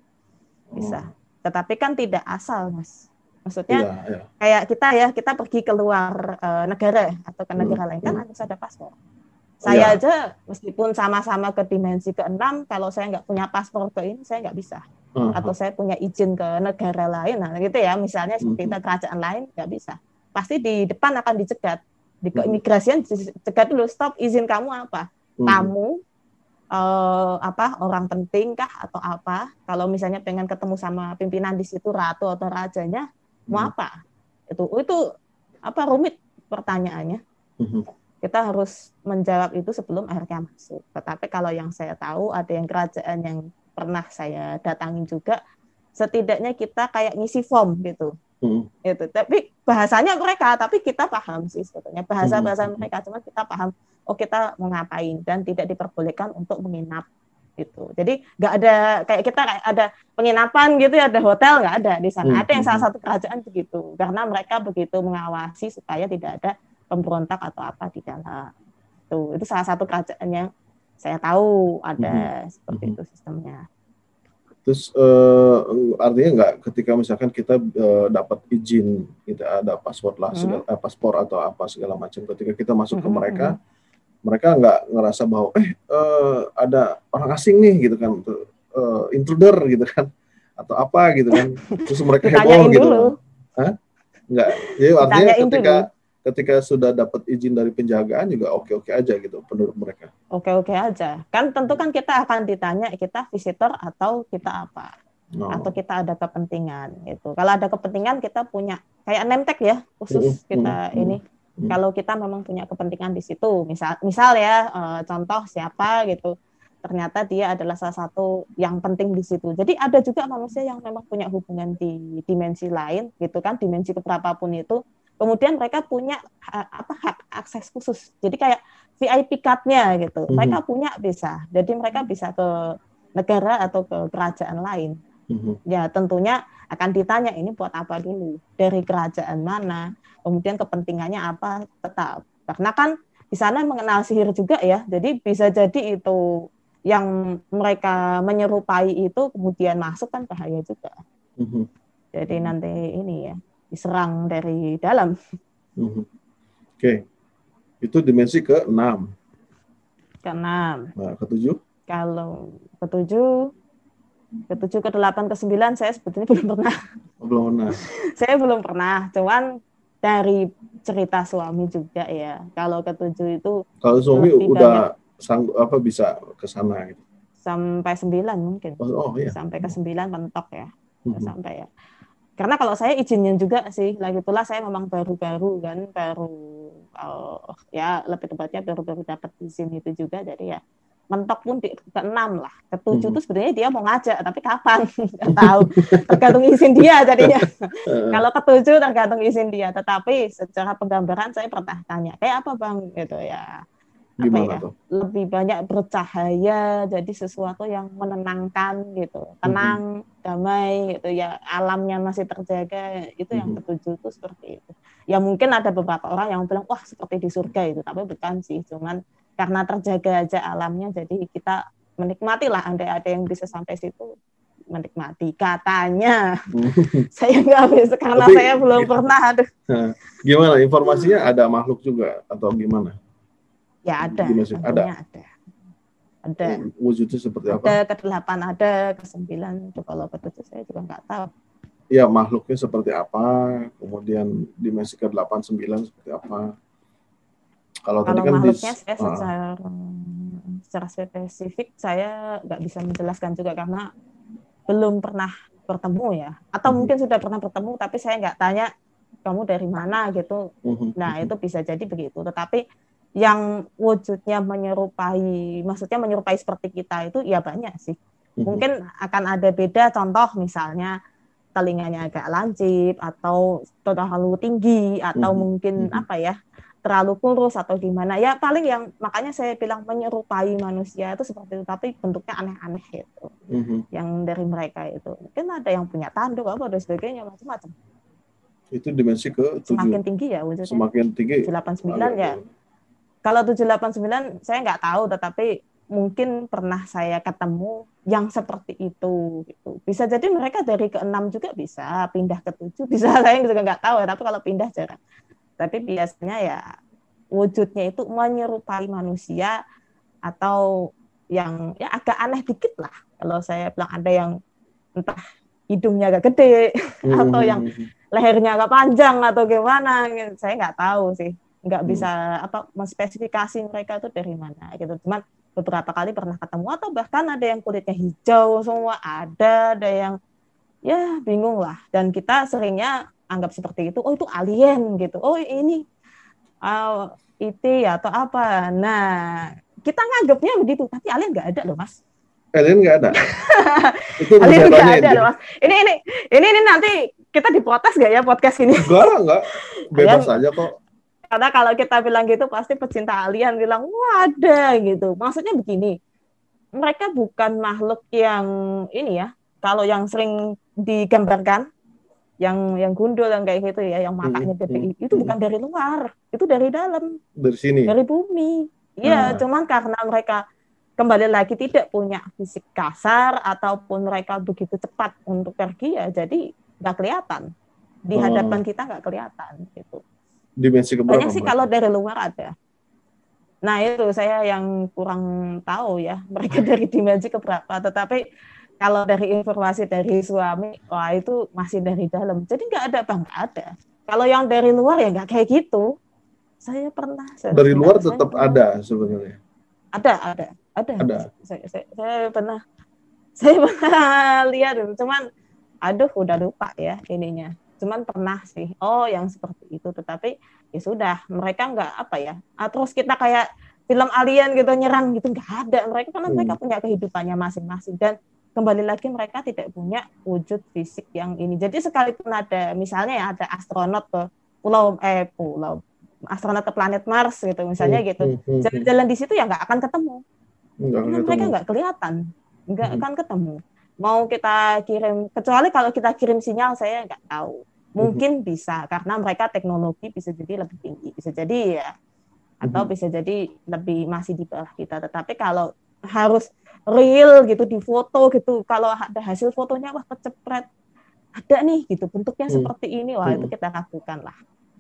Bisa. Oh. Tetapi kan tidak asal, Mas. Maksudnya iya, iya. kayak kita ya, kita pergi keluar uh, negara atau ke negara hmm. lain kan hmm. harus ada paspor. Saya ya. aja meskipun sama-sama ke dimensi ke-6, kalau saya nggak punya paspor ke ini, saya nggak bisa uh-huh. atau saya punya izin ke negara lain, nah gitu ya, misalnya seperti uh-huh. kerajaan lain nggak bisa, pasti di depan akan dicegat, di keimigrasian dicegat dulu, stop izin kamu apa, uh-huh. kamu uh, apa orang penting kah atau apa, kalau misalnya pengen ketemu sama pimpinan di situ ratu atau rajanya, mau apa, itu itu apa rumit pertanyaannya. Uh-huh kita harus menjawab itu sebelum akhirnya masuk. Tetapi kalau yang saya tahu ada yang kerajaan yang pernah saya datangin juga setidaknya kita kayak ngisi form gitu hmm. itu tapi bahasanya mereka tapi kita paham sih sebetulnya bahasa bahasa hmm. mereka cuma kita paham oh kita mau ngapain dan tidak diperbolehkan untuk menginap gitu jadi nggak ada kayak kita kayak ada penginapan gitu ya ada hotel nggak ada di sana hmm. ada yang salah satu kerajaan begitu karena mereka begitu mengawasi supaya tidak ada pemberontak atau apa di dalam itu itu salah satu kerajaan yang saya tahu ada hmm. seperti hmm. itu sistemnya. Terus uh, artinya nggak ketika misalkan kita uh, dapat izin kita ada paspor lah, hmm. segala, uh, paspor atau apa segala macam, ketika kita masuk hmm. ke mereka, hmm. Mereka nggak ngerasa bahwa eh uh, ada orang asing nih gitu kan, uh, intruder gitu kan, atau apa gitu kan, terus mereka heboh gitu. Dulu. Hah? Nggak, jadi artinya ketika dulu ketika sudah dapat izin dari penjagaan juga oke-oke aja gitu menurut mereka. Oke-oke aja. Kan tentu kan kita akan ditanya kita visitor atau kita apa? Oh. Atau kita ada kepentingan gitu. Kalau ada kepentingan kita punya kayak nemtek ya khusus kita ini. Kalau kita memang punya kepentingan di situ, misal misal ya uh, contoh siapa gitu ternyata dia adalah salah satu yang penting di situ. Jadi ada juga manusia yang memang punya hubungan di dimensi lain gitu kan, dimensi keberapapun itu. Kemudian mereka punya apa hak akses khusus. Jadi kayak VIP card-nya gitu. Mm-hmm. mereka punya bisa. Jadi mereka bisa ke negara atau ke kerajaan lain mm-hmm. ya tentunya akan ditanya ini buat apa dulu dari kerajaan mana kemudian kepentingannya apa tetap karena kan di sana mengenal sihir juga ya jadi bisa jadi itu yang mereka menyerupai itu kemudian masuk kan bahaya juga mm-hmm. jadi nanti ini ya diserang dari dalam. Hmm. Oke, okay. itu dimensi ke-6. Ke-6. Nah, ke-7? Kalau ke-7, ke-7, ke-8, ke-9 saya sebetulnya belum pernah. Oh, belum pernah. saya belum pernah, cuman dari cerita suami juga ya. Kalau ke-7 itu Kalau suami udah sanggup apa bisa ke sana gitu. Sampai 9 mungkin. Oh, oh iya. Sampai ke 9 mentok ya. Hmm. Sampai ya karena kalau saya izinnya juga sih lagi pula saya memang baru-baru kan baru uh, ya lebih tepatnya baru-baru dapat izin itu juga jadi ya mentok pun di ke enam lah. Ke tujuh hmm. sebenarnya dia mau ngajak tapi kapan? Nggak tahu. Tergantung izin dia jadinya. Kalau ke tujuh tergantung izin dia. Tetapi secara penggambaran saya pernah tanya kayak apa bang? Gitu ya. Apa ya? tuh? lebih banyak bercahaya jadi sesuatu yang menenangkan gitu. Tenang mm-hmm. damai gitu ya. Alamnya masih terjaga. Itu yang mm-hmm. ketujuh itu seperti itu. Ya mungkin ada beberapa orang yang bilang wah seperti di surga itu. Tapi bukan sih cuman karena terjaga aja alamnya jadi kita menikmati lah andai ada yang bisa sampai situ menikmati katanya saya nggak bisa karena Tapi, saya belum pernah aduh gimana informasinya ada makhluk juga atau gimana Ya ada. Ada. Ada. Ada. Wujudnya seperti apa? Ada ke delapan ada, ke sembilan. Kalau ke tujuh saya juga nggak tahu. Ya makhluknya seperti apa, kemudian dimensi ke delapan sembilan seperti apa. Kalau, tadi kan makhluknya saya ah. secara, secara spesifik saya nggak bisa menjelaskan juga karena belum pernah bertemu ya, atau hmm. mungkin sudah pernah bertemu tapi saya nggak tanya kamu dari mana gitu. Hmm. Nah itu bisa jadi begitu. Tetapi yang wujudnya menyerupai, maksudnya menyerupai seperti kita itu ya banyak sih. Mhm. Mungkin akan ada beda contoh misalnya telinganya agak lancip atau terlalu tinggi atau hmm. mungkin apa ya terlalu kurus atau gimana. Ya paling yang makanya saya bilang menyerupai manusia itu seperti itu tapi bentuknya aneh-aneh itu hmm. yang dari mereka itu. Mungkin ada yang punya tanduk apa dan sebagainya macam-macam. Itu dimensi ke semakin tinggi ya wujudnya semakin tinggi. 89 ya. Kalau 789 saya nggak tahu, tetapi mungkin pernah saya ketemu yang seperti itu gitu. Bisa jadi mereka dari ke enam juga bisa pindah ke tujuh, bisa saya juga nggak tahu ya, tapi kalau pindah jarang. Tapi biasanya ya wujudnya itu menyerupai manusia atau yang ya agak aneh dikit lah. Kalau saya bilang ada yang entah hidungnya agak gede hmm. atau yang lehernya agak panjang atau gimana, saya nggak tahu sih nggak hmm. bisa hmm. apa menspesifikasi mereka itu dari mana gitu cuman beberapa kali pernah ketemu atau bahkan ada yang kulitnya hijau semua ada ada yang ya bingung lah dan kita seringnya anggap seperti itu oh itu alien gitu. Oh ini uh, itu ya atau apa. Nah kita nganggapnya begitu tapi alien nggak ada loh mas. Alien nggak ada. Itu alien nggak ada loh mas. Ini ini ini ini nanti kita diprotes gak ya podcast ini? Enggak enggak. Bebas alien, aja kok. Karena kalau kita bilang gitu pasti pecinta alien bilang wah ada gitu. Maksudnya begini, mereka bukan makhluk yang ini ya. Kalau yang sering digambarkan, yang yang gundul yang kayak gitu ya, yang matanya gede, hmm, itu bukan dari luar, itu dari dalam. Dari sini. Dari bumi. Iya, nah. cuman karena mereka kembali lagi tidak punya fisik kasar ataupun mereka begitu cepat untuk pergi ya jadi nggak kelihatan di oh. hadapan kita nggak kelihatan gitu. Dimensi keberapa? Banyak sih kalau dari luar ada. Nah itu saya yang kurang tahu ya mereka dari dimensi keberapa. Tetapi kalau dari informasi dari suami, wah itu masih dari dalam. Jadi nggak ada bang, nggak ada. Kalau yang dari luar ya nggak kayak gitu. Saya pernah. Saya dari luar tetap saya ada sebenarnya. Ada, ada ada, ada. Saya, saya, saya pernah saya pernah lihat cuman aduh udah lupa ya ininya cuman pernah sih oh yang seperti itu tetapi ya sudah mereka nggak apa ya ah, terus kita kayak film alien gitu nyerang gitu nggak ada mereka karena hmm. mereka punya kehidupannya masing-masing dan kembali lagi mereka tidak punya wujud fisik yang ini. Jadi sekalipun ada misalnya ya ada astronot ke pulau eh pulau astronot ke planet Mars gitu misalnya hmm, gitu. hmm, hmm, jalan-jalan di situ ya nggak akan ketemu. Enggak Karena mereka nggak kelihatan, nggak hmm. akan ketemu. Mau kita kirim, kecuali kalau kita kirim sinyal, saya nggak tahu. Mungkin bisa, karena mereka teknologi bisa jadi lebih tinggi, bisa jadi ya, atau bisa jadi lebih masih di bawah kita. Tetapi kalau harus real gitu di foto gitu, kalau ada hasil fotonya wah kecepret, ada nih gitu bentuknya hmm. seperti ini, wah hmm. itu kita ragukan lah.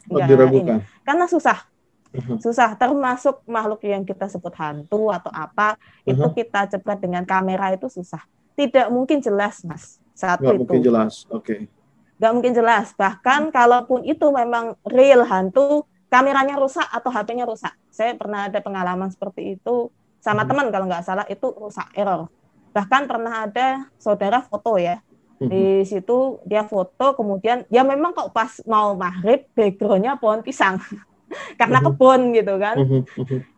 Enggak, ini. Karena susah, Uh-huh. susah termasuk makhluk yang kita sebut hantu atau apa uh-huh. itu kita cepat dengan kamera itu susah tidak mungkin jelas mas satu Nggak itu mungkin jelas oke okay. nggak mungkin jelas bahkan kalaupun itu memang real hantu kameranya rusak atau HP-nya rusak saya pernah ada pengalaman seperti itu sama uh-huh. teman kalau nggak salah itu rusak error bahkan pernah ada saudara foto ya di situ dia foto kemudian ya memang kok pas mau maghrib backgroundnya pohon pisang karena kebun gitu kan.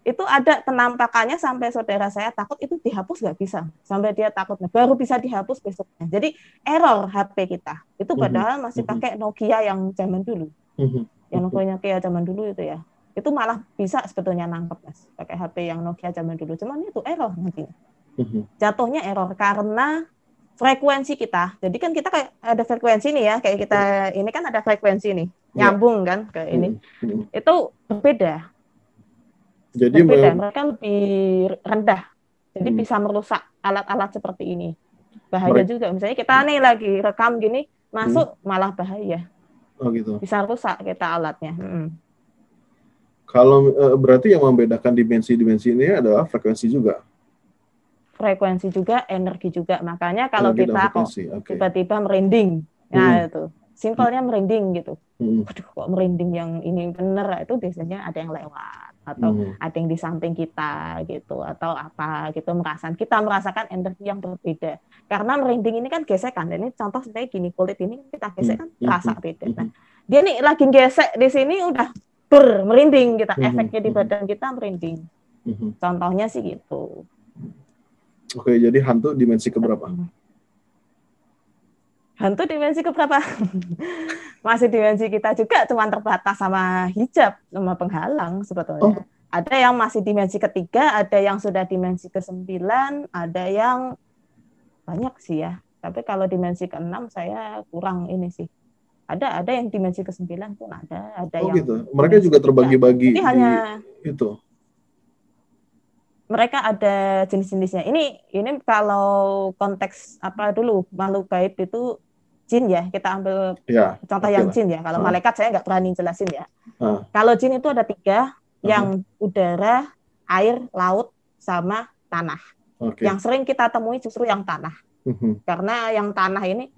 itu ada penampakannya sampai saudara saya takut itu dihapus nggak bisa. Sampai dia takut baru bisa dihapus besoknya. Jadi error HP kita. Itu padahal masih pakai Nokia yang zaman dulu. Yang Nokia zaman dulu itu ya. Itu malah bisa sebetulnya nangkep Mas, pakai HP yang Nokia zaman dulu. Cuman itu error nantinya. Jatuhnya error karena frekuensi kita. Jadi kan kita kayak ada frekuensi nih ya, kayak kita ini kan ada frekuensi nih, ya. nyambung kan ke ini. Hmm. Hmm. Itu berbeda. Jadi berbeda. mereka lebih rendah. Jadi hmm. bisa merusak alat-alat seperti ini. Bahaya mereka... juga. Misalnya kita nih lagi rekam gini, masuk hmm. malah bahaya. Oh gitu. Bisa rusak kita alatnya. Hmm. Kalau eh, berarti yang membedakan dimensi-dimensi ini adalah frekuensi juga? Frekuensi juga, energi juga. Makanya kalau energi kita kok tiba-tiba merinding, nah hmm. itu. Simpelnya merinding gitu. Hmm. Waduh, kok merinding yang ini bener? Itu biasanya ada yang lewat atau hmm. ada yang di samping kita gitu atau apa gitu. Merasakan kita merasakan energi yang berbeda. Karena merinding ini kan gesekan ini contoh seperti gini kulit ini kita gesek kan hmm. terasa beda. Nah, dia nih lagi gesek di sini udah ber merinding kita efeknya di badan kita merinding contohnya sih gitu Oke, jadi hantu dimensi keberapa? Hantu dimensi keberapa? Masih dimensi kita juga cuma terbatas sama hijab, sama penghalang sebetulnya. Oh. Ada yang masih dimensi ketiga, ada yang sudah dimensi ke sembilan, ada yang banyak sih ya. Tapi kalau dimensi keenam saya kurang ini sih. Ada ada yang dimensi ke sembilan pun ada, ada oh, yang gitu. Mereka juga terbagi-bagi hanya itu mereka ada jenis-jenisnya. Ini ini kalau konteks apa dulu makhluk gaib itu jin ya kita ambil ya, contoh yang jin ya. Kalau uh. malaikat saya nggak berani jelasin ya. Uh. Kalau jin itu ada tiga, uh. yang udara, air, laut, sama tanah. Okay. Yang sering kita temui justru yang tanah. Uh -huh. Karena yang tanah ini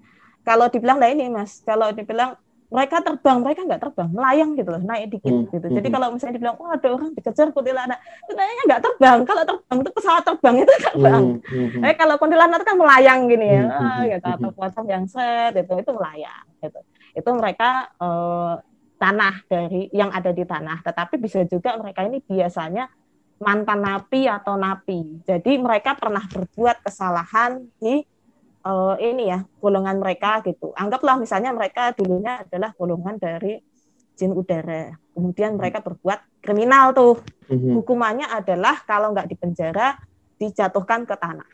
kalau dibilang lah ini mas, kalau dibilang mereka terbang, mereka nggak terbang, melayang gitu loh, naik dikit hmm. gitu. Jadi hmm. kalau misalnya dibilang, wah ada orang dikejar kuntilanak, sebenarnya nggak terbang. Kalau terbang itu pesawat terbang itu terbang. Hmm. Hmm. Eh kalau kuntilanak itu kan melayang gini ya, hmm. gitu. atau pocong yang set itu itu melayang gitu. Itu mereka eh, tanah dari yang ada di tanah. Tetapi bisa juga mereka ini biasanya mantan napi atau napi. Jadi mereka pernah berbuat kesalahan di uh, ini ya golongan mereka gitu. Anggaplah misalnya mereka dulunya adalah golongan dari jin udara. Kemudian mereka berbuat kriminal tuh. Mm-hmm. Hukumannya adalah kalau nggak di penjara dijatuhkan ke tanah.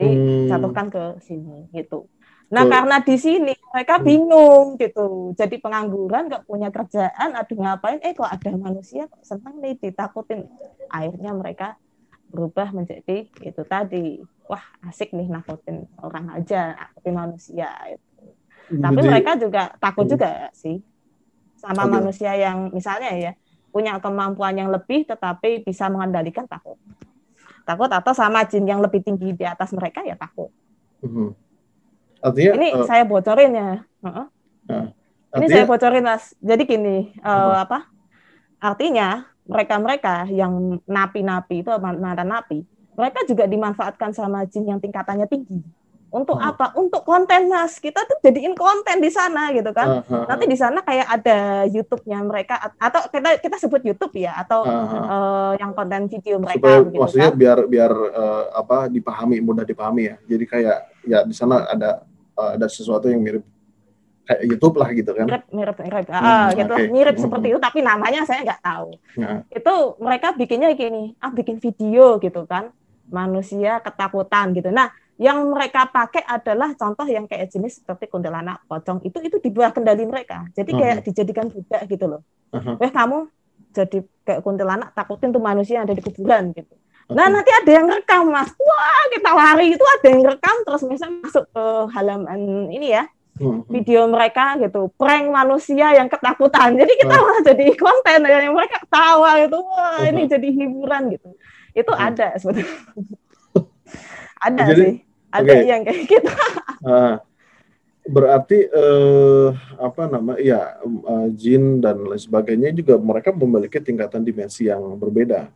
Dijatuhkan ke sini gitu. Nah, karena di sini mereka bingung gitu. Jadi pengangguran nggak punya kerjaan, aduh ngapain? Eh kok ada manusia kok senang nih ditakutin. Akhirnya mereka berubah menjadi itu tadi wah asik nih nakutin orang aja nakutin manusia itu tapi Jadi- mereka juga takut Hmm. juga sih sama Oke. manusia yang misalnya ya punya kemampuan yang lebih tetapi bisa mengendalikan takut takut atau sama jin yang lebih tinggi di atas mereka ya takut Mhm. Artinya, ini eh, saya bocorin ya Heeh. Ini artinya saya bocorin mas. Jadi gini, eh, apa? Artinya mereka-mereka yang napi-napi itu mantan napi, mereka juga dimanfaatkan sama jin yang tingkatannya tinggi. Untuk Hmm. apa? Untuk konten mas. Kita tuh jadiin konten di sana gitu kan. ah, Nanti di sana kayak ada YouTube-nya mereka at- atau kita kita sebut YouTube ya atau ah. eh, yang konten video mereka supaya begitu maksudnya kan. biar biar eh, apa dipahami mudah dipahami ya jadi kayak ya di sana ada eh, ada sesuatu yang mirip kayak YouTube lah gitu kan. Mirip mirip mirip. Hmm, ah, gitu. oke. mirip Hmm. seperti itu tapi namanya saya nggak tahu. Nah. itu mereka bikinnya gini ah bikin video gitu kan. Manusia ketakutan gitu. Nah yang mereka pakai adalah contoh yang kayak jenis seperti kuntilanak pocong. Itu itu di bawah kendali mereka. Jadi kayak dijadikan budak gitu loh. Aha. eh kamu jadi kayak kuntilanak takutin tuh manusia yang ada di kuburan gitu. Nah Oke. nanti ada yang rekam mas, wah kita lari. Itu ada yang rekam terus misalnya masuk ke halaman ini ya. Hmm, hmm. Video mereka gitu prank manusia yang ketakutan. Jadi kita Ah. malah jadi konten ya. Yang mereka tawa gitu wah ini jadi hiburan gitu. Itu ada sebetulnya. Ada Jadi, sih. Ada oke. yang kayak gitu. Ah, berarti eh, apa nama ya eh, jin dan lain sebagainya juga mereka memiliki tingkatan dimensi yang berbeda.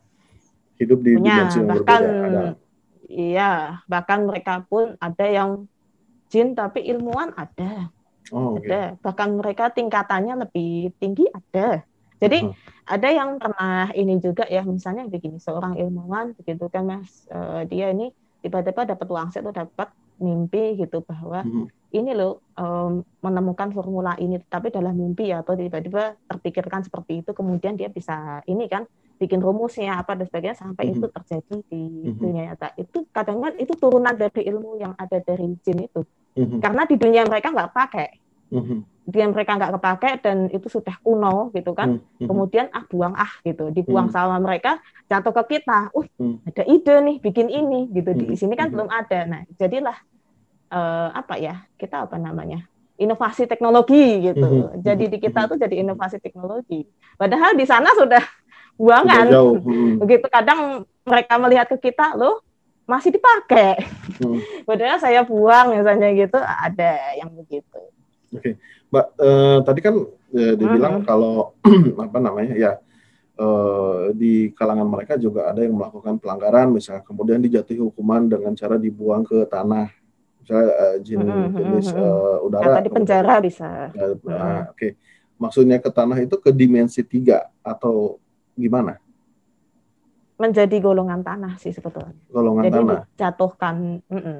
Hidup di punya dimensi yang bahkan berbeda ada. iya bahkan mereka pun ada yang jin tapi ilmuwan ada oh ada bahkan mereka tingkatannya lebih tinggi ada jadi Mhm. ada yang pernah ini juga ya misalnya begini seorang ilmuwan begitu kan mas eh, dia ini tiba-tiba dapat wangsit atau dapat mimpi gitu bahwa Mhm. ini loh em, menemukan formula ini tapi dalam mimpi ya atau tiba-tiba terpikirkan seperti itu kemudian dia bisa ini kan bikin rumusnya apa dan sebagainya sampai Mhm. itu terjadi di Mhm. dunia nyata itu kadang kadang itu turunan dari ilmu yang ada dari jin itu Mhm. karena di dunia mereka nggak pakai Mhm. dia mereka nggak kepakai dan itu sudah kuno gitu kan Mhm. kemudian ah buang ah gitu dibuang Hmm. sama mereka jatuh ke kita uh Hmm. ada ide nih bikin ini gitu di Hmm. sini kan Hmm. belum ada nah jadilah eh, apa ya kita apa namanya inovasi teknologi gitu Hmm. jadi di kita Hmm. tuh jadi inovasi teknologi padahal di sana Sudah buangan jauh Mhm. begitu kadang mereka melihat ke kita loh masih dipakai Hmm. padahal saya buang misalnya gitu ada yang begitu Mbak, eh, tadi kan eh, dibilang Mhm. kalau apa namanya ya eh, di kalangan mereka juga ada yang melakukan pelanggaran, misalnya kemudian dijatuhi hukuman dengan cara dibuang ke tanah, misalnya eh, jin Mhm, jenis mhm, eh, udara. di penjara bisa nah, Oke, maksudnya ke tanah itu ke dimensi tiga atau gimana? menjadi golongan tanah sih sebetulnya Golongan jadi tanah. dijatuhkan mm-mm.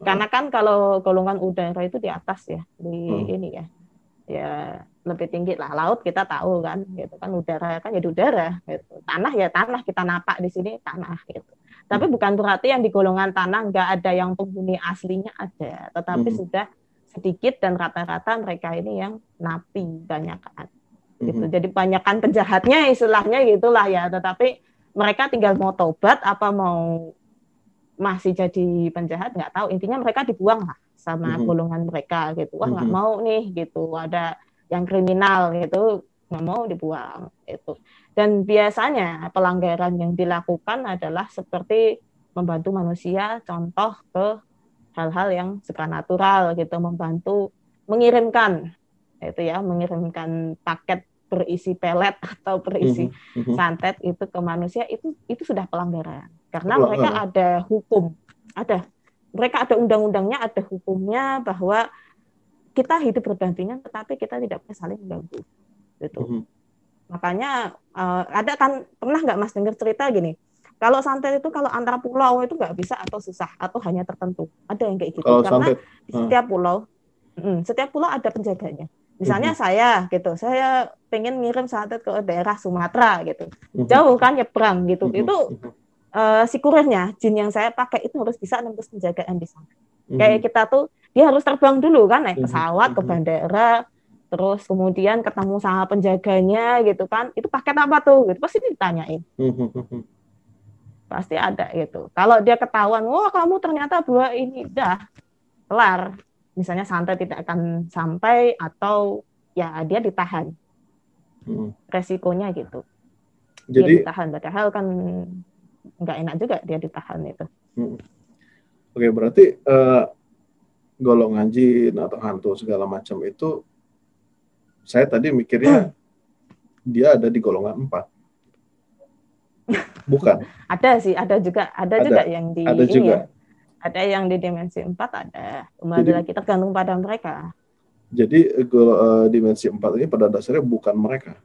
karena kan kalau golongan udara itu di atas ya di Hmm. ini ya ya lebih tinggi lah laut kita tahu kan gitu kan udara kan jadi udara gitu tanah ya tanah kita napak di sini tanah gitu tapi bukan berarti yang di golongan tanah nggak ada yang penghuni aslinya ada tetapi Hmm. sudah sedikit dan rata-rata mereka ini yang napi banyak kan gitu. Jadi banyakan penjahatnya istilahnya gitulah ya. Tetapi mereka tinggal mau tobat apa mau masih jadi penjahat nggak tahu. Intinya mereka dibuang lah sama golongan mereka gitu. Wah nggak mau nih gitu. Ada yang kriminal gitu nggak mau dibuang itu dan biasanya pelanggaran yang dilakukan adalah seperti membantu manusia contoh ke hal-hal yang supranatural gitu. Membantu mengirimkan itu ya mengirimkan paket berisi pelet atau berisi Mhm. santet itu ke manusia itu itu sudah pelanggaran. Karena Wah, mereka ada hukum. Ada. Mereka ada undang-undangnya ada hukumnya bahwa kita hidup berdampingan tetapi kita tidak boleh saling mengganggu. Gitu. Mhm. makanya eh, ada kan pernah nggak mas dengar cerita gini? Kalau santet itu kalau antara pulau itu nggak bisa atau susah atau hanya tertentu. Ada yang kayak gitu. Kalau karena santet, di setiap pulau mm, setiap pulau ada penjaganya misalnya Mhm. saya gitu saya pengen ngirim santet ke daerah Sumatera gitu Mhm. jauh kan nyebrang gitu Mhm. itu Mhm. eh, si kurirnya jin yang saya pakai itu harus bisa nembus penjagaan di sana Mhm. kayak kita tuh dia harus terbang dulu kan naik Mhm. pesawat ke Mhm. bandara terus kemudian ketemu sama penjaganya gitu kan itu paket apa tuh gitu pasti ditanyain Mhm. Mhm. pasti ada gitu. Kalau dia ketahuan, wah kamu ternyata bawa ini, dah kelar. Misalnya santai tidak akan sampai atau ya dia ditahan. Hmm. Resikonya gitu. Jadi dia ditahan, padahal kan nggak enak juga dia ditahan itu. Hmm. Oke, berarti uh, golongan jin atau hantu segala macam itu saya tadi mikirnya hmm. dia ada di golongan empat Bukan. ada sih, ada juga, ada, ada juga yang di ada ini juga. ya. Ada yang di dimensi 4 ada. Kembali lagi tergantung pada mereka. Jadi uh, dimensi 4 ini pada dasarnya bukan mereka.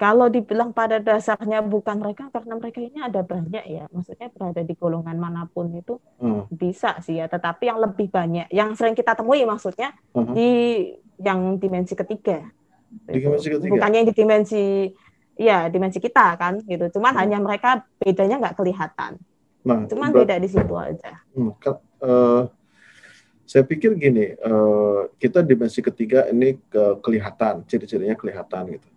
Kalau dibilang pada dasarnya bukan mereka karena mereka ini ada banyak ya. Maksudnya berada di golongan mana pun itu hmm. bisa sih ya, tetapi yang lebih banyak yang sering kita temui maksudnya uh. -huh. di yang dimensi ketiga. Di dimensi ketiga. Bukannya di dimensi Iya, dimensi kita kan gitu. Cuman hmm. hanya mereka bedanya nggak kelihatan. Nah, Cuman beda di situ aja. Hmm, uh, saya pikir gini, uh, kita dimensi ketiga ini ke kelihatan, ciri-cirinya kelihatan gitu.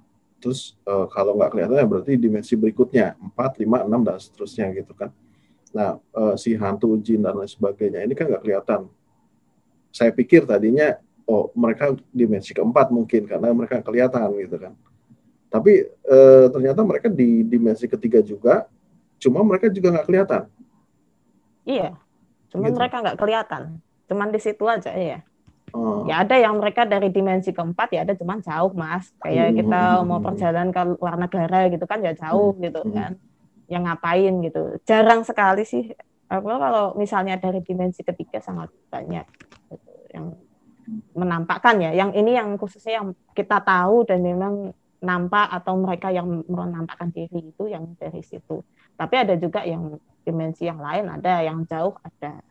Terus uh, kalau nggak kelihatan ya berarti dimensi berikutnya empat, lima, enam dan seterusnya gitu kan. Nah, uh, si hantu jin dan lain sebagainya ini kan nggak kelihatan. Saya pikir tadinya, oh mereka dimensi keempat mungkin karena mereka kelihatan gitu kan tapi e, ternyata mereka di dimensi ketiga juga, cuma mereka juga nggak kelihatan. Iya, cuma gitu. mereka nggak kelihatan, cuman di situ aja ya. Oh. Ya ada yang mereka dari dimensi keempat ya ada cuman jauh mas, kayak hmm. kita mau perjalanan ke luar negara gitu kan ya jauh hmm. gitu kan, yang ngapain gitu. Jarang sekali sih. Aku kalau misalnya dari dimensi ketiga sangat banyak gitu, yang menampakkan ya. Yang ini yang khususnya yang kita tahu dan memang nampak atau mereka yang menampakkan diri itu yang dari situ. Tapi ada juga yang dimensi yang lain, ada yang jauh ada.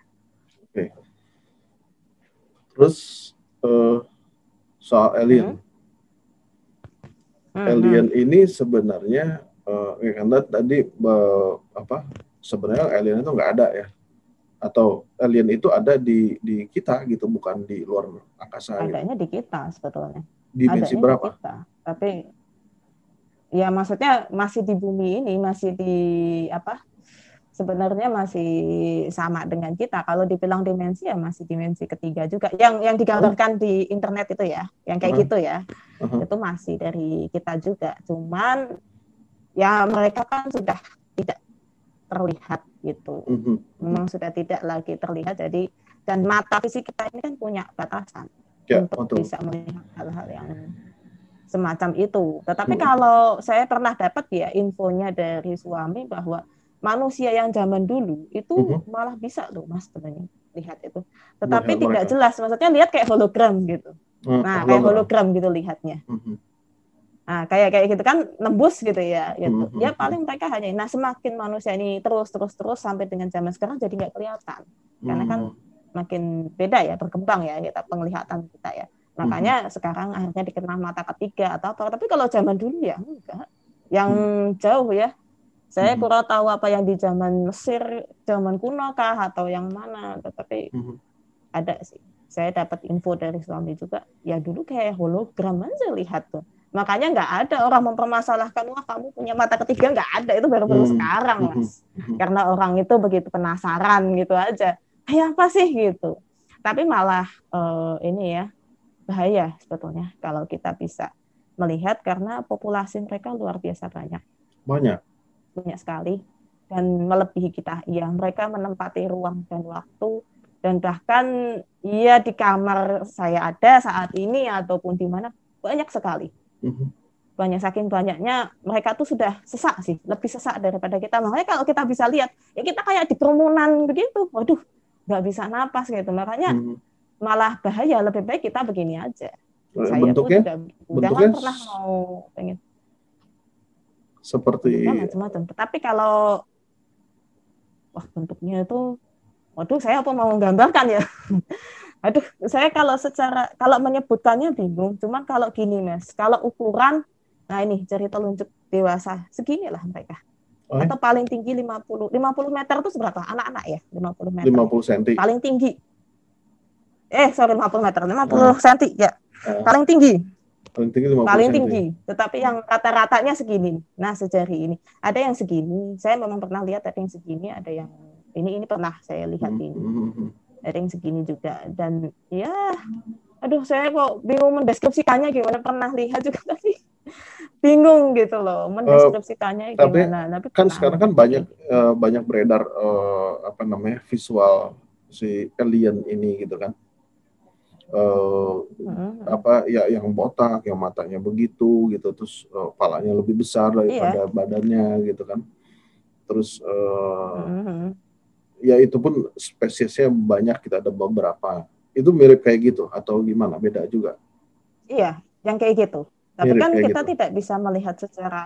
Oke. Terus uh, soal alien. Hmm. Alien hmm. ini sebenarnya uh, ya karena tadi uh, apa sebenarnya alien itu nggak ada ya atau alien itu ada di di kita gitu bukan di luar angkasa gitu. adanya gitu. di kita sebetulnya dimensi adanya berapa di kita. tapi ya maksudnya masih di bumi ini masih di apa sebenarnya masih sama dengan kita kalau dibilang dimensi ya masih dimensi ketiga juga yang yang digambarkan di internet itu ya yang kayak uh -huh. gitu ya uh -huh. itu masih dari kita juga cuman ya mereka kan sudah tidak terlihat gitu uh -huh. memang sudah tidak lagi terlihat jadi dan mata fisik kita ini kan punya batasan ya, untuk betul. bisa melihat hal-hal yang semacam itu. Tetapi hmm. kalau saya pernah dapat ya infonya dari suami bahwa manusia yang zaman dulu itu hmm. malah bisa loh mas sebenarnya lihat itu. Tetapi ya, tidak mereka. jelas, maksudnya lihat kayak hologram gitu. Hmm, nah hologram. kayak hologram gitu lihatnya. Hmm. Nah kayak kayak gitu kan nembus gitu ya. Gitu. Hmm. Ya paling mereka hanya. Nah semakin manusia ini terus terus terus sampai dengan zaman sekarang jadi nggak kelihatan. Karena kan makin beda ya berkembang ya kita penglihatan kita ya. Makanya hmm. sekarang akhirnya dikenal mata ketiga atau apa. Tapi kalau zaman dulu ya enggak. Yang hmm. jauh ya. Saya hmm. kurang tahu apa yang di zaman Mesir, zaman kuno kah atau yang mana. Tetapi hmm. ada sih. Saya dapat info dari suami juga. Ya dulu kayak hologram aja lihat tuh. Makanya nggak ada orang mempermasalahkan wah kamu punya mata ketiga nggak ada itu baru-baru hmm. sekarang mas. Hmm. Karena orang itu begitu penasaran gitu aja. Kayak apa sih gitu. Tapi malah uh, ini ya bahaya sebetulnya kalau kita bisa melihat karena populasi mereka luar biasa banyak. Banyak. Banyak sekali dan melebihi kita. Iya, mereka menempati ruang dan waktu dan bahkan iya di kamar saya ada saat ini ataupun di mana banyak sekali. Mm-hmm. Banyak saking banyaknya mereka tuh sudah sesak sih, lebih sesak daripada kita. Makanya kalau kita bisa lihat, ya kita kayak di kerumunan begitu. Waduh, nggak bisa napas gitu. Makanya mm-hmm malah bahaya lebih baik kita begini aja. Saya bentuknya? pun udah, bentuknya pernah mau pengen seperti macam-macam. Tapi kalau wah bentuknya itu waduh saya apa mau menggambarkan ya? Aduh saya kalau secara kalau menyebutkannya bingung. Cuman kalau gini mas kalau ukuran nah ini jari telunjuk dewasa segini lah mereka. Oh, atau paling tinggi 50 50 meter itu seberapa? Anak-anak ya 50 meter. 50 cm paling tinggi eh sorry 50 meter 50 uh. cm ya uh. paling tinggi Paling tinggi 50 paling cm. tinggi. Tetapi yang rata-ratanya segini. Nah, sejari ini ada yang segini. Saya memang pernah lihat ada yang segini, ada yang ini ini pernah saya lihat Hmm, ini. hmm, hmm. Ada yang segini juga dan ya aduh saya kok bingung mendeskripsikannya gimana pernah lihat juga tapi bingung gitu loh mendeskripsikannya Eh, tapi gimana. Tapi Kan sekarang kan banyak eh, banyak beredar eh, apa namanya visual si alien ini gitu kan. Eh, Mm-mm. apa ya yang botak, yang matanya begitu gitu, terus eh, palanya lebih besar daripada badannya gitu kan. Terus eh, Mm-mm. ya itu pun spesiesnya banyak kita ada beberapa. Itu mirip kayak gitu atau gimana? Beda juga. Iya, yang kayak gitu. Tapi Mirip kan kita gitu. tidak bisa melihat secara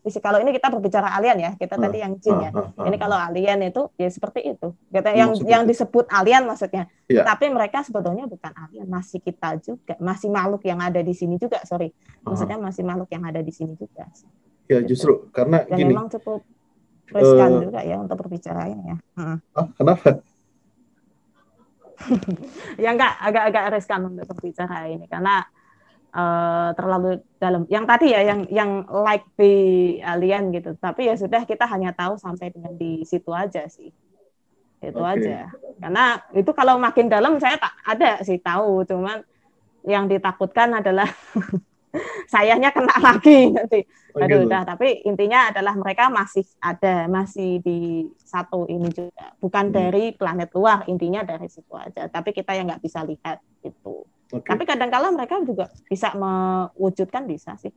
fisik. Kalau ini kita berbicara alien ya, kita Ah, tadi yang jin ya. Ah, ah, Ini ah. kalau alien itu ya seperti itu. Kita yang yang disebut alien maksudnya. Iya. Tapi mereka sebetulnya bukan alien, masih kita juga, masih makhluk yang ada di sini juga. Sorry, Ah. maksudnya masih makhluk yang ada di sini juga. Ya justru karena Dan gini, memang cukup riskan Eh, juga ya untuk berbicara ini ya. Hmm. ah, kenapa? ya enggak agak-agak riskan untuk berbicara ini karena eh, terlalu dalam. Yang tadi ya yang yang like the alien gitu. Tapi ya sudah kita hanya tahu sampai dengan di situ aja sih. Itu Oke. aja. Karena itu kalau makin dalam saya tak ada sih tahu, cuman yang ditakutkan adalah sayanya kena lagi nanti. Oh, Aduh, gitu. udah. Tapi intinya adalah mereka masih ada, masih di satu ini juga. Bukan Hmm. dari planet luar, intinya dari situ aja. Tapi kita yang nggak bisa lihat itu. Oke. Tapi kadang-kala mereka juga bisa mewujudkan, bisa sih.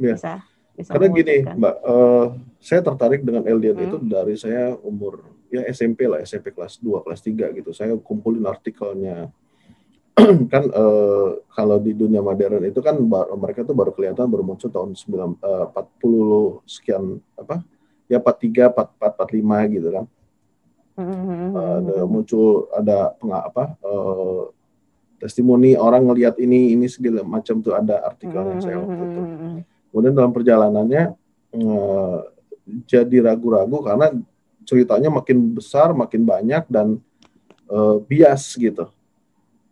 Iya. Bisa. bisa Karena gini. Mbak, eh, saya tertarik dengan alien Hmm. itu dari saya umur ya SMP lah, SMP kelas 2, kelas 3 gitu. Saya kumpulin artikelnya. kan eh, kalau di dunia modern itu kan mereka tuh baru kelihatan baru muncul tahun 9, eh, 40 sekian apa? Ya 43, 44, 45 gitu kan. Eh, ada muncul ada penga, apa? eh, testimoni orang ngelihat ini ini segala macam tuh ada artikelnya saya waktu itu. Hmm, Kemudian dalam perjalanannya eh, jadi ragu-ragu karena ceritanya makin besar, makin banyak dan eh, bias gitu.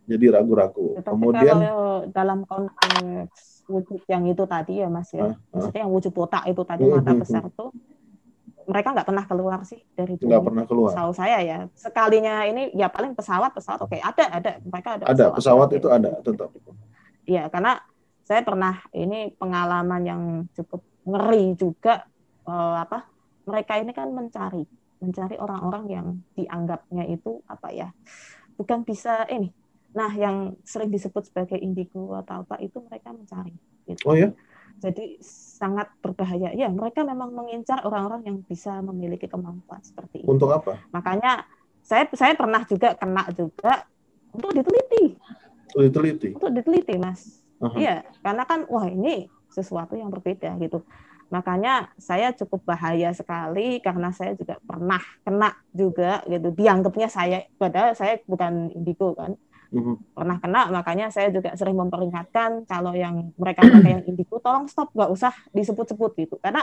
Jadi ragu-ragu. Tapi Kemudian kalau dalam konteks wujud yang itu tadi ya Mas Ah, ya, ah. maksudnya yang wujud botak itu tadi Hmm, mata besar tuh, mereka nggak pernah keluar sih dari nggak bumi. pernah keluar. Tahu saya ya, sekalinya ini ya paling pesawat pesawat oke ada ada mereka ada Ada pesawat Oke. itu ada tetap. Iya karena saya pernah ini pengalaman yang cukup ngeri juga eh, apa mereka ini kan mencari mencari orang-orang yang dianggapnya itu apa ya bukan bisa ini nah yang sering disebut sebagai indigo atau apa itu mereka mencari gitu. Oh ya? Jadi sangat berbahaya ya mereka memang mengincar orang-orang yang bisa memiliki kemampuan seperti itu Untuk apa? makanya saya saya pernah juga kena juga untuk diteliti Diteliti. untuk diteliti mas Aha. Iya, karena kan wah ini sesuatu yang berbeda gitu. Makanya saya cukup bahaya sekali karena saya juga pernah kena juga gitu. Dianggapnya saya padahal saya bukan indigo kan. Mhm. Pernah kena makanya saya juga sering memperingatkan kalau yang mereka-mereka yang indigo tolong stop nggak usah disebut-sebut gitu. Karena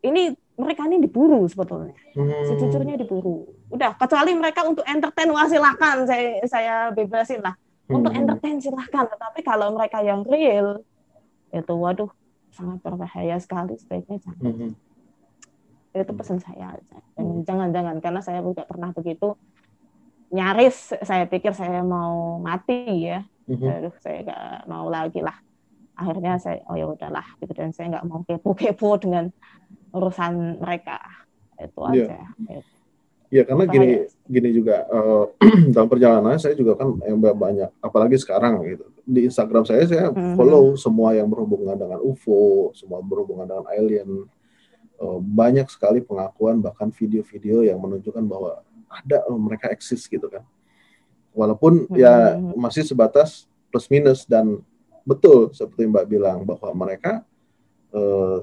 ini mereka ini diburu sebetulnya. Hmm. Sejujurnya diburu. Udah kecuali mereka untuk entertain wah silakan saya saya bebasin lah untuk Hmm. entertain silahkan tetapi kalau mereka yang real itu waduh sangat berbahaya sekali sebaiknya jangan Mhm. itu pesan saya aja Hmm. jangan jangan karena saya juga pernah begitu nyaris saya pikir saya mau mati ya Mhm. aduh saya nggak mau lagi lah akhirnya saya oh ya udahlah gitu dan saya nggak mau kepo-kepo dengan urusan mereka itu Iya. aja Gitu. Ya karena gini Bahaya. gini juga eh, dalam perjalanan saya juga kan yang banyak apalagi sekarang gitu di Instagram saya saya Mhm. follow semua yang berhubungan dengan UFO semua berhubungan dengan alien Eh, banyak sekali pengakuan bahkan video-video yang menunjukkan bahwa ada eh, mereka eksis gitu kan walaupun ya Mhm. masih sebatas plus minus dan betul seperti Mbak bilang bahwa mereka eh,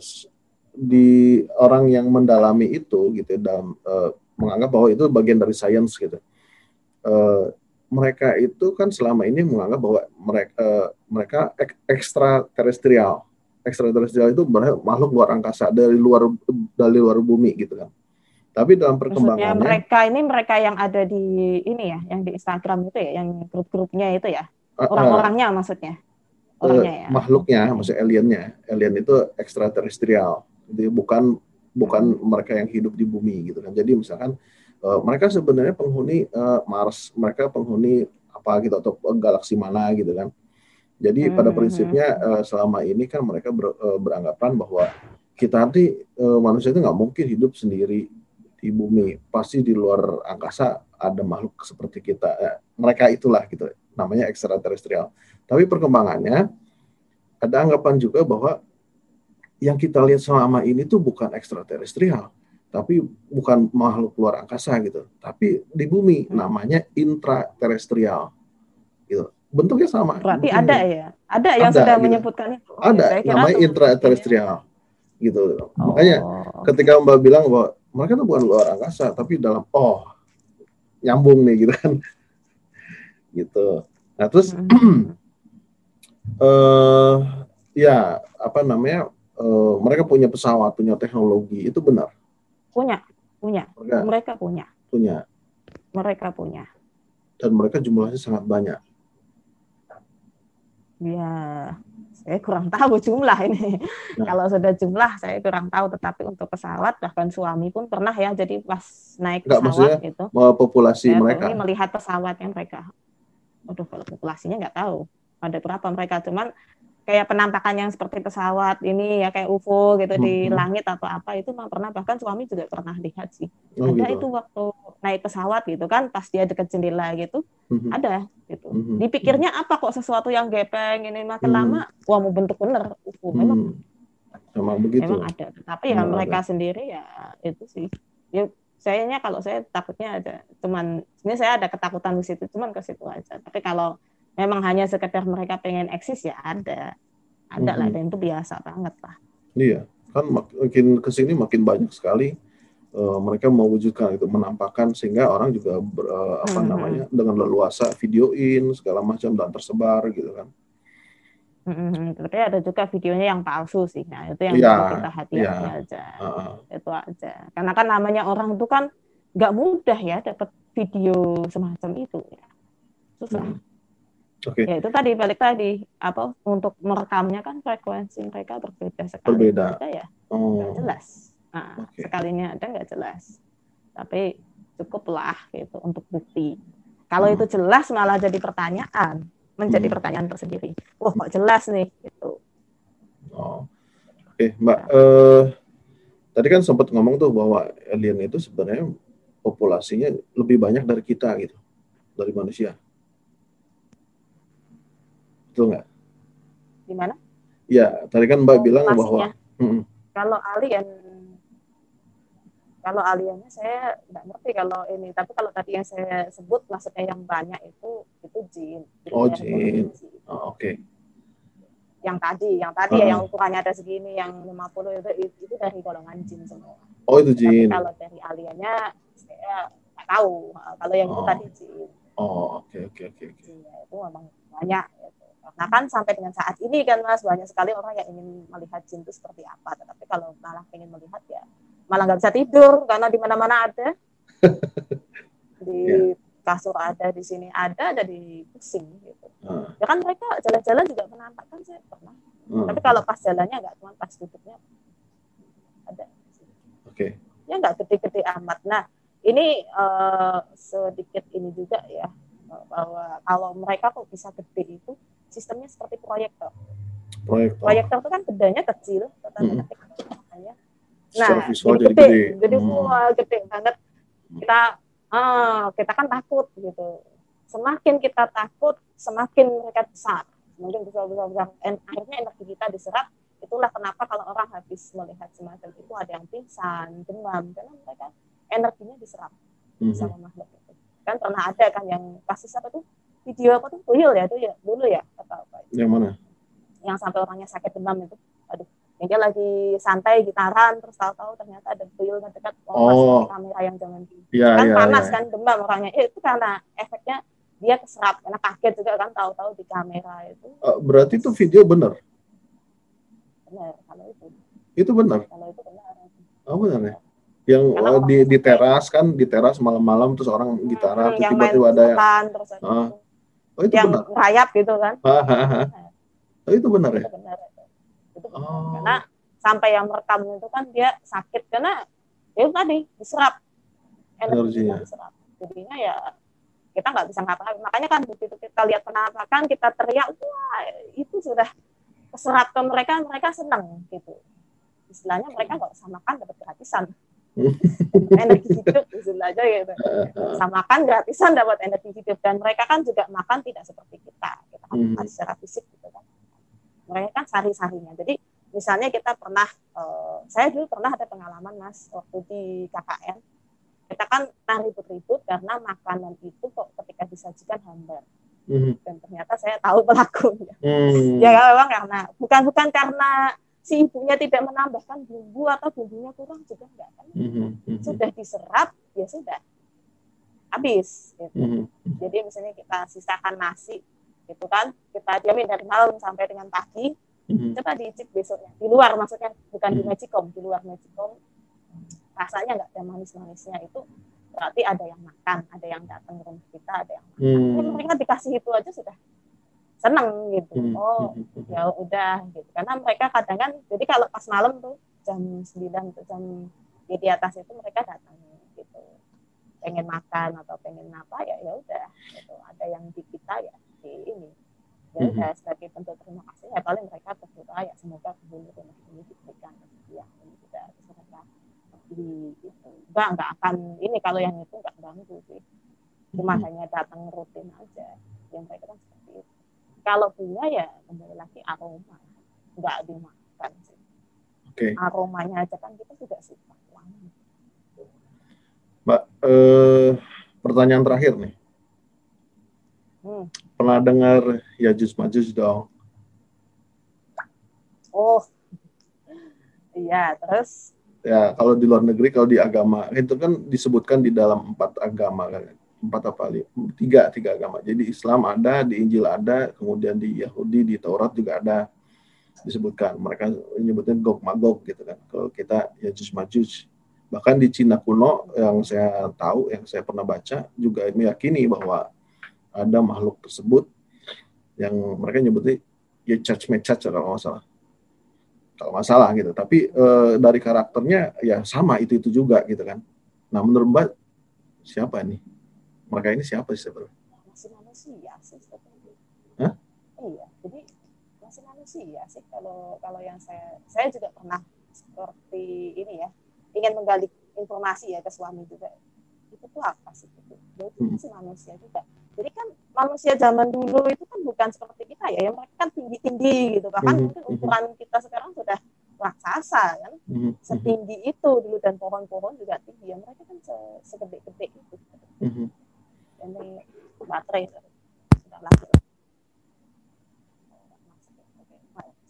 di orang yang mendalami itu gitu dalam eh, menganggap bahwa itu bagian dari sains gitu. Eh, mereka itu kan selama ini menganggap bahwa mereka eh, mereka ek- ekstraterestrial. Ekstraterestrial itu makhluk luar angkasa dari luar dari luar bumi gitu kan. Tapi dalam Maksudnya perkembangannya mereka ini mereka yang ada di ini ya, yang di Instagram itu ya, yang grup-grupnya itu ya, eh, eh, orang-orangnya maksudnya. orangnya ya. makhluknya, maksudnya aliennya, alien itu ekstraterestrial, jadi bukan bukan mereka yang hidup di bumi gitu kan. Jadi misalkan uh, mereka sebenarnya penghuni uh, Mars, mereka penghuni apa gitu atau galaksi mana gitu kan. Jadi hmm, pada hmm, prinsipnya uh, selama ini kan mereka ber, uh, beranggapan bahwa kita nanti uh, manusia itu nggak mungkin hidup sendiri di bumi, pasti di luar angkasa ada makhluk seperti kita. Eh, mereka itulah gitu, namanya ekstraterestrial. Tapi perkembangannya ada anggapan juga bahwa yang kita lihat selama ini tuh bukan ekstraterestrial, tapi bukan makhluk luar angkasa gitu, tapi di bumi namanya intraterestrial. Gitu. Bentuknya sama. Berarti ada ya? Ada yang ada, sudah gitu. menyebutkan itu. Ada, namanya intraterestrial. Gitu. Oh. Makanya ketika Mbak bilang bahwa mereka tuh bukan luar angkasa, tapi dalam oh nyambung nih gitu kan. gitu. Nah, terus uh, ya apa namanya uh, mereka punya pesawat punya teknologi itu benar? Punya punya. Mereka, mereka punya. Punya. Mereka punya. Dan mereka jumlahnya sangat banyak. Ya saya kurang tahu jumlah ini. Nah. kalau sudah jumlah saya kurang tahu. Tetapi untuk pesawat bahkan suami pun pernah ya jadi pas naik Enggak, pesawat itu populasi mereka? melihat pesawat yang mereka. Aduh kalau populasinya nggak tahu. Ada berapa mereka. Cuman kayak penampakan yang seperti pesawat ini ya kayak UFO gitu hmm. di langit atau apa itu memang pernah bahkan suami juga pernah lihat sih oh, ada gitu. itu waktu naik pesawat gitu kan pas dia dekat jendela gitu hmm. ada gitu hmm. dipikirnya apa kok sesuatu yang gepeng ini makin hmm. lama wah mau bentuk bener UFO memang memang begitu memang ada tapi ya mereka ada. sendiri ya itu sih ya sayanya kalau saya takutnya ada cuman ini saya ada ketakutan di situ cuman ke situ aja tapi kalau memang hanya sekedar mereka pengen eksis ya ada ada lah dan itu biasa banget lah iya kan makin ke sini makin banyak sekali uh, mereka mewujudkan itu menampakkan sehingga orang juga ber, uh, apa -hmm. namanya dengan leluasa videoin segala macam dan tersebar gitu kan Mm-hmm. Tapi ada juga videonya yang palsu sih. Nah, itu yang ya, kita hati-hati ya. aja. Uh-uh. Itu aja. Karena kan namanya orang itu kan nggak mudah ya dapat video semacam itu ya. Susah. Hmm. Okay. Ya itu tadi balik tadi apa untuk merekamnya kan frekuensi mereka berbeda sekali. Berbeda. Ada ya. Oh. Gak jelas. Nah, okay. sekalinya ada nggak jelas. Tapi cukuplah gitu untuk bukti. Kalau hmm. itu jelas malah jadi pertanyaan, menjadi hmm. pertanyaan tersendiri. Wah, kok jelas nih gitu. Oh. Oke, okay, Mbak. Uh, tadi kan sempat ngomong tuh bahwa alien itu sebenarnya populasinya lebih banyak dari kita gitu, dari manusia. Betul nggak? Gimana? Ya, tadi kan Mbak oh, bilang bahwa hmm. kalau alien kalau aliennya saya nggak ngerti kalau ini tapi kalau tadi yang saya sebut maksudnya yang banyak itu itu jin oh jin oh, oke okay. yang tadi yang tadi uh. ya yang ukurannya ada segini yang 50 itu itu dari golongan jin semua oh itu jin tapi kalau dari aliennya saya nggak tahu kalau yang oh. itu tadi jin oh oke oke oke iya, itu memang banyak Nah kan sampai dengan saat ini kan mas banyak sekali orang yang ingin melihat jin itu seperti apa. Tetapi kalau malah ingin melihat ya malah nggak bisa tidur karena di mana-mana ada. di yeah. kasur ada, di sini ada, ada di pusing gitu. Uh. Ya kan mereka jalan-jalan juga penampakan saya pernah. Uh. Tapi kalau pas jalannya nggak cuma pas duduknya ada. Oke. Okay. Ya nggak gede-gede amat. Nah ini uh, sedikit ini juga ya bahwa kalau mereka kok bisa gede itu sistemnya seperti proyektor. Proyektor. Proyektor itu kan bedanya kecil, tetapi hmm. nah jadi gede, gede, jadi hmm. wah gede banget. Kita ah, kita kan takut gitu. Semakin kita takut, semakin mereka besar. Semakin besar besar besar. Dan akhirnya energi kita diserap. Itulah kenapa kalau orang habis melihat semacam itu ada yang pingsan, demam, karena mereka energinya diserap hmm. sama makhluk. Kan pernah ada kan yang kasus apa tuh? Video apa tuh? Tuyul ya tuh ya dulu ya atau apa? Yang mana? Yang sampai orangnya sakit demam itu. Aduh yang dia lagi santai gitaran terus tahu-tahu ternyata ada tuyul dekat oh. kamera yang jangan ya, kan ya, panas ya. kan demam orangnya. Eh, itu karena efeknya dia keserap karena kaget juga kan tahu-tahu di kamera itu. Uh, berarti itu video benar? Benar kalau itu. Itu benar? Kalau itu benar. Oh benar ya yang uh, di di teras kan di teras malam-malam terus orang hmm, gitaran terus tiba-tiba ada yang terus uh, Oh, itu yang benar. rayap gitu kan. Oh, itu benar ya? Itu benar. Itu benar. Oh. Karena sampai yang merekam itu kan dia sakit karena ya tadi diserap energinya diserap. Jadinya ya kita nggak bisa ngapa-ngapain. Makanya kan begitu kita lihat penampakan, kita teriak, wah itu sudah keserap ke mereka, mereka senang gitu. Istilahnya mereka nggak usah makan dapat gratisan. Energi hidup istilahnya gitu. Sama makan gratisan dapat energi hidup dan mereka kan juga makan tidak seperti kita. Kita kan makan hmm. secara fisik gitu kan. Mereka kan sari-sarinya. Jadi misalnya kita pernah, uh, saya dulu pernah ada pengalaman mas waktu di KKN kita kan nah ribut-ribut karena makanan itu kok ketika disajikan hambar mm-hmm. dan ternyata saya tahu pelakunya mm. ya memang karena bukan bukan karena si ibunya tidak menambahkan bumbu atau bumbunya kurang juga enggak kan mm-hmm. sudah diserap ya sudah habis gitu. mm-hmm. jadi misalnya kita sisakan nasi gitu kan kita diamin dari malam sampai dengan pagi mm-hmm. coba diicip besoknya di luar maksudnya bukan mm-hmm. di magicom di luar magicom rasanya nggak ada manis-manisnya itu berarti ada yang makan, ada yang datang ke rumah kita, ada yang makan. Hmm. Mereka dikasih itu aja sudah seneng gitu. Hmm. Oh, hmm, hmm, ya udah gitu. Karena mereka kadang kan, jadi kalau pas malam tuh jam 9 tuh jam di, di atas itu mereka datang gitu. Pengen makan atau pengen apa ya ya udah gitu. Ada yang di kita ya di ini. Ya udah hmm. sebagai bentuk terima kasih ya paling mereka berdoa ya semoga kebun rumah ini diberikan ya ini juga di itu enggak enggak akan ini kalau yang itu enggak ganggu sih cuma hmm. hanya datang rutin aja yang mereka kan kalau bunga ya kembali lagi aroma. Enggak dimakan sih. Okay. aromanya aja kan kita juga suka. Wangi mbak eh, pertanyaan terakhir nih. Hmm. pernah dengar Yajus Majus dong? Oh. Iya terus? Ya kalau di luar negeri kalau di agama itu kan disebutkan di dalam empat agama kan empat apa tiga tiga agama jadi Islam ada di Injil ada kemudian di Yahudi di Taurat juga ada disebutkan mereka menyebutnya Gog Magog gitu kan kalau kita ya Jus Majus bahkan di Cina kuno yang saya tahu yang saya pernah baca juga meyakini bahwa ada makhluk tersebut yang mereka nyebutnya ya Church Mechach kalau nggak salah kalau masalah gitu. Tapi e, dari karakternya ya sama itu itu juga gitu kan. Nah menurut Mbak siapa nih? Mereka ini siapa sih sebenarnya? Masih manusia sih sebenarnya. Hah? Iya, jadi masih manusia sih kalau kalau yang saya saya juga pernah seperti ini ya ingin menggali informasi ya ke suami juga itu tuh apa sih itu? Itu hmm. masih manusia juga jadi kan manusia zaman dulu itu kan bukan seperti kita ya, yang mereka kan tinggi-tinggi gitu. Bahkan mm -hmm. mungkin ukuran kita sekarang sudah raksasa kan, mm -hmm. setinggi itu dulu dan pohon-pohon juga tinggi. Ya mereka kan segede-gede itu. Mm -hmm. Ini baterai sudah lagi.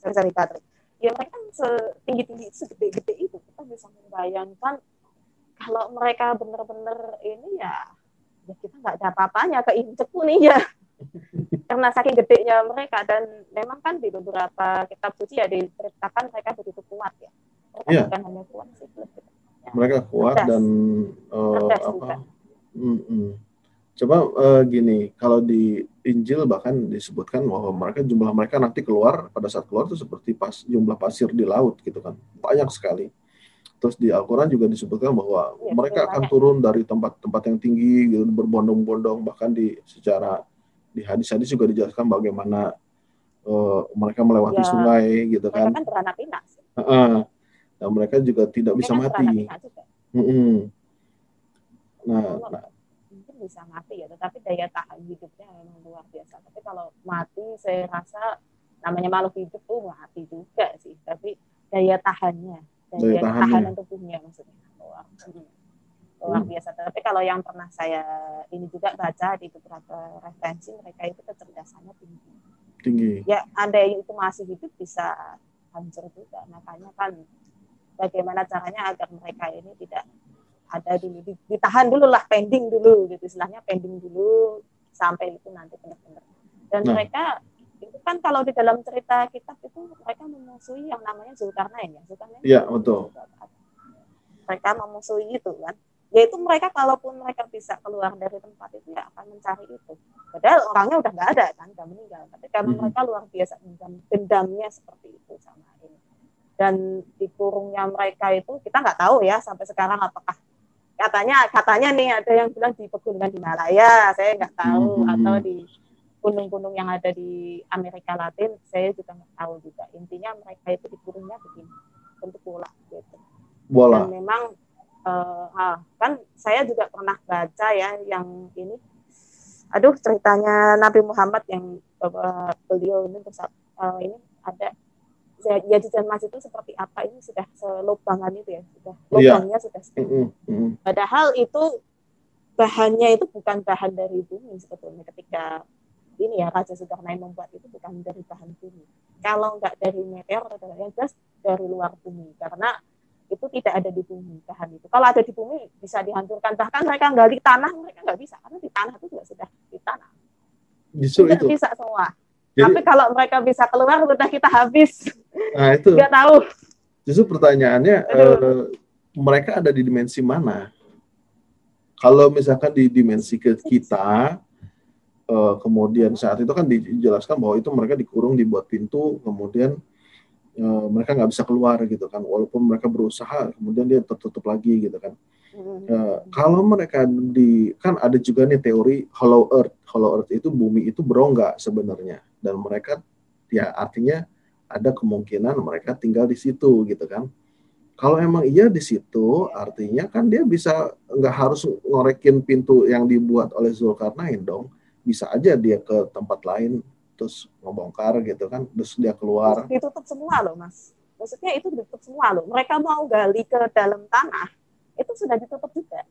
Sorry, sorry, baterai. Ya mereka kan setinggi-tinggi, segede-gede itu. Kita bisa membayangkan kalau mereka benar-benar ini ya ya kita nggak ada apa-apanya keinjek pun ya karena saking gedenya mereka dan memang kan di beberapa kitab suci ya diceritakan mereka begitu kuat ya mereka yeah. bukan hanya kuat sih ya. mereka kuat Cerdas. dan uh, apa mm -mm. Coba uh, gini kalau di Injil bahkan disebutkan bahwa mereka jumlah mereka nanti keluar pada saat keluar itu seperti pas jumlah pasir di laut gitu kan banyak sekali Terus di Al-Quran juga disebutkan bahwa ya, mereka akan turun dari tempat-tempat yang tinggi, gitu, berbondong-bondong, bahkan di secara di hadis-hadis juga dijelaskan bagaimana uh, mereka melewati ya, sungai, gitu kan. kan beranak pinak. Uh, dan mereka juga tidak mereka bisa kan mati. Mm. Nah, nah, mungkin bisa mati ya, tetapi daya tahan hidupnya memang luar biasa. Tapi kalau mati, saya rasa namanya makhluk hidup tuh mati juga sih, tapi daya tahannya daya, tahan tahanan tubuhnya maksudnya luar, luar hmm. biasa. Tapi kalau yang pernah saya ini juga baca di beberapa referensi mereka itu kecerdasannya tinggi. Tinggi. Ya, anda yang itu masih hidup bisa hancur juga. Makanya kan bagaimana caranya agar mereka ini tidak ada dulu ditahan dulu lah pending dulu gitu istilahnya pending dulu sampai itu nanti benar-benar. Dan nah. mereka itu kan kalau di dalam cerita kitab itu mereka memusuhi yang namanya Zulkarnain ya Zulkarnain iya betul. mereka memusuhi itu kan. Yaitu mereka kalaupun mereka bisa keluar dari tempat itu ya akan mencari itu. Padahal orangnya udah nggak ada kan udah meninggal. Tapi karena hmm. mereka luar biasa dendam dendamnya seperti itu sama ini. Dan di kurungnya mereka itu kita nggak tahu ya sampai sekarang apakah katanya katanya nih ada yang bilang di pegunungan Himalaya saya nggak tahu hmm. atau di gunung-gunung yang ada di Amerika Latin saya juga nggak tahu juga. Intinya mereka itu dikurungnya begini bentuk bola gitu. Bola. Dan memang uh, kan saya juga pernah baca ya yang ini aduh ceritanya Nabi Muhammad yang uh, beliau ini uh, ini ada ya jajan emas itu seperti apa ini sudah selubangan itu ya sudah iya. lubangnya yeah. sudah mm -hmm. padahal itu bahannya itu bukan bahan dari bumi sebetulnya ketika ini ya Raja Zulkarnain membuat itu bukan dari bahan bumi kalau nggak dari meteor atau yang jelas dari luar bumi karena itu tidak ada di bumi bahan itu. Kalau ada di bumi bisa dihancurkan. Bahkan mereka gali tanah mereka nggak bisa karena di tanah itu juga sudah di tanah. Justru itu. bisa semua. Jadi, Tapi kalau mereka bisa keluar sudah kita habis. Nah itu. Nggak tahu. Justru pertanyaannya eh, mereka ada di dimensi mana? Kalau misalkan di dimensi ke kita, eh, kemudian saat itu kan dijelaskan bahwa itu mereka dikurung dibuat pintu, kemudian uh, mereka nggak bisa keluar gitu kan walaupun mereka berusaha kemudian dia tertutup lagi gitu kan uh, kalau mereka di kan ada juga nih teori hollow earth hollow earth itu bumi itu berongga sebenarnya dan mereka ya artinya ada kemungkinan mereka tinggal di situ gitu kan. Kalau emang iya di situ artinya kan dia bisa nggak harus ngorekin pintu yang dibuat oleh Zulkarnain dong. Bisa aja dia ke tempat lain terus ngebongkar gitu kan. Terus dia keluar. Ditutup semua loh mas. Maksudnya itu ditutup semua loh. Mereka mau gali ke dalam tanah itu sudah ditutup juga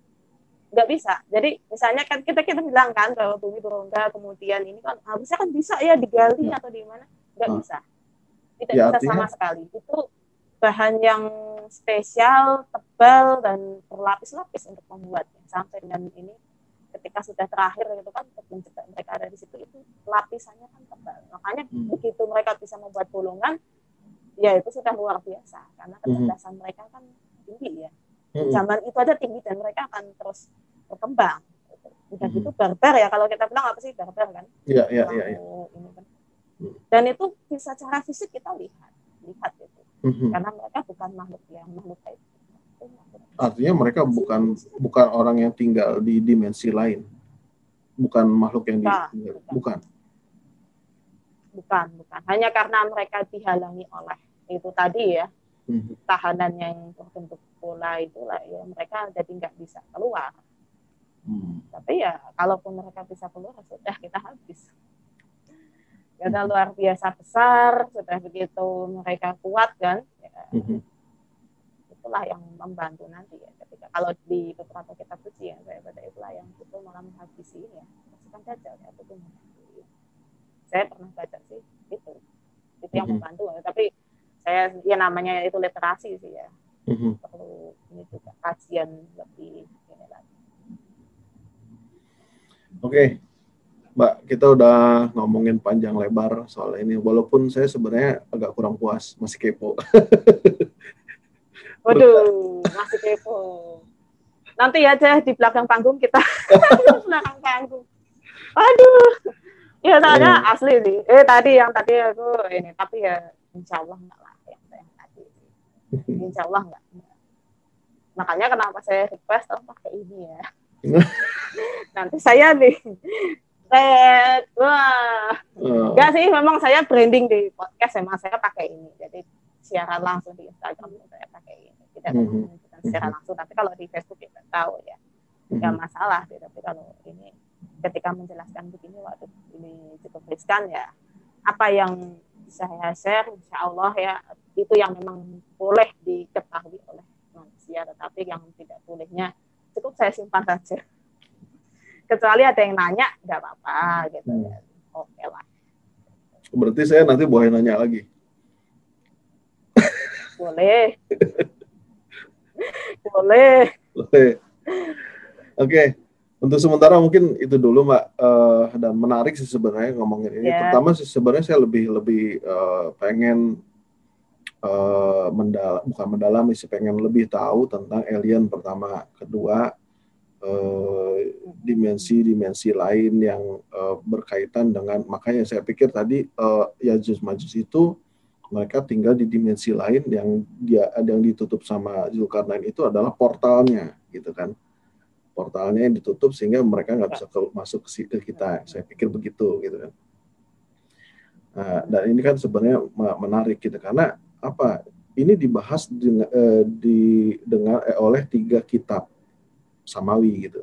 nggak bisa jadi misalnya kan kita kita bilang kan kalau bumi berongga kemudian ini kan harusnya kan bisa ya digali ya. atau di mana nggak nah. bisa tidak ya, bisa artinya... sama sekali itu bahan yang spesial tebal dan berlapis-lapis untuk membuatnya sampai dengan ini ketika sudah terakhir gitu kan untuk mencegah mereka ada di situ itu lapisannya kan tebal makanya hmm. begitu mereka bisa membuat bolongan ya itu sudah luar biasa karena hmm. kecerdasan hmm. mereka kan hmm. zaman itu aja tinggi dan mereka akan terus berkembang udah hmm. gitu barbar ya kalau kita bilang apa sih barbar kan iya iya iya ya. kan. Hmm. dan itu bisa secara fisik kita lihat lihat itu hmm. karena mereka bukan makhluk yang makhluk kayak Artinya mereka bukan bukan orang yang tinggal di dimensi lain. Bukan makhluk yang bukan, di bukan. Bukan, bukan. Hanya karena mereka dihalangi oleh itu tadi ya. Hmm. Tahanan yang terbentuk pola itulah ya mereka jadi nggak bisa keluar. Hmm. Tapi ya kalaupun mereka bisa keluar sudah kita habis. Karena luar biasa besar, sudah begitu mereka kuat kan. Ya, hmm itulah yang membantu nanti ya ketika kalau di beberapa kitab suci ya saya baca itulah yang itu malah menghabisi ya pasukan dajjal ya itu saya pernah baca sih itu itu yang mm-hmm. membantu tapi saya ya namanya itu literasi sih ya mm-hmm. perlu ini juga kajian lebih ini lagi oke okay. Mbak, kita udah ngomongin panjang lebar soal ini. Walaupun saya sebenarnya agak kurang puas, masih kepo. Waduh, masih kepo. Nanti aja di belakang panggung kita. belakang panggung. Aduh. Ya tanya hmm. asli nih. Eh tadi yang tadi aku ini, tapi ya insya Allah enggak lah yang, yang tadi. Insya Allah enggak. Makanya kenapa saya request oh pakai ini ya. Nanti saya nih red wah enggak sih memang saya branding di podcast memang saya pakai ini jadi siaran langsung di Instagram saya pakai tidak mm -hmm. menunjukkan secara mhm. langsung tapi kalau di Facebook kita tahu ya nggak mm -hmm. masalah gitu. tapi kalau ini ketika menjelaskan begini waktu ini cukup riskan ya apa yang saya share insya Allah ya itu yang memang boleh diketahui oleh manusia tetapi yang tidak bolehnya cukup saya simpan saja kecuali ada yang nanya nggak apa-apa gitu hmm. ya oke lah berarti saya nanti boleh nanya lagi boleh Boleh. Boleh. Oke. Okay. Untuk sementara mungkin itu dulu Mbak uh, dan menarik sih sebenarnya ngomongin ini. Yeah. Pertama sih sebenarnya saya lebih lebih uh, pengen uh, mendal bukan mendalami sih pengen lebih tahu tentang alien pertama, kedua dimensi-dimensi lain yang uh, berkaitan dengan makanya saya pikir tadi uh, Yajuj Majus itu mereka tinggal di dimensi lain yang dia ada yang ditutup sama Zulkarnain itu adalah portalnya gitu kan portalnya yang ditutup sehingga mereka nggak bisa ke, masuk ke, kita. Saya pikir begitu gitu kan. Nah, dan ini kan sebenarnya menarik gitu. Karena apa? Ini dibahas dengan, eh, di dengan eh, oleh tiga kitab samawi gitu.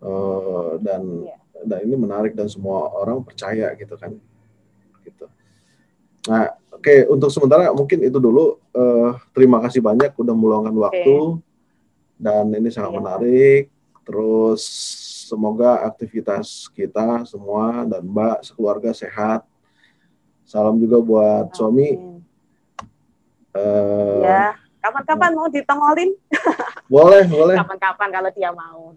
Eh, dan yeah. dan ini menarik dan semua orang percaya gitu kan. Gitu. Nah Oke, okay, untuk sementara mungkin itu dulu. Uh, terima kasih banyak udah meluangkan waktu. okay. Dan ini sangat yeah. menarik. Terus semoga aktivitas kita semua dan Mbak sekeluarga sehat. Salam juga buat Amin. suami. Uh, ya, kapan-kapan mau ditongolin? Boleh, boleh. Kapan-kapan kalau dia mau.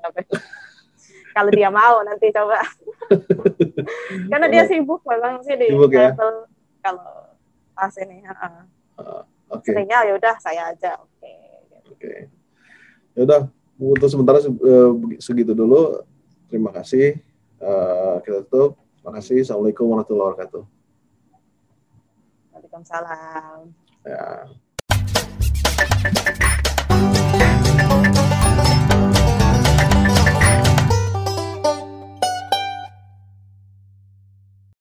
kalau dia mau nanti coba. Karena dia sibuk memang sih di sibuk, ya? kalau pas ini. Uh, uh, Oke. Okay. ya udah saya aja. Oke. Okay. Oke. Okay ya udah untuk sementara eh, segitu dulu. Terima kasih. Uh, kita tutup. Terima kasih. Assalamualaikum warahmatullahi wabarakatuh. Waalaikumsalam. Ya.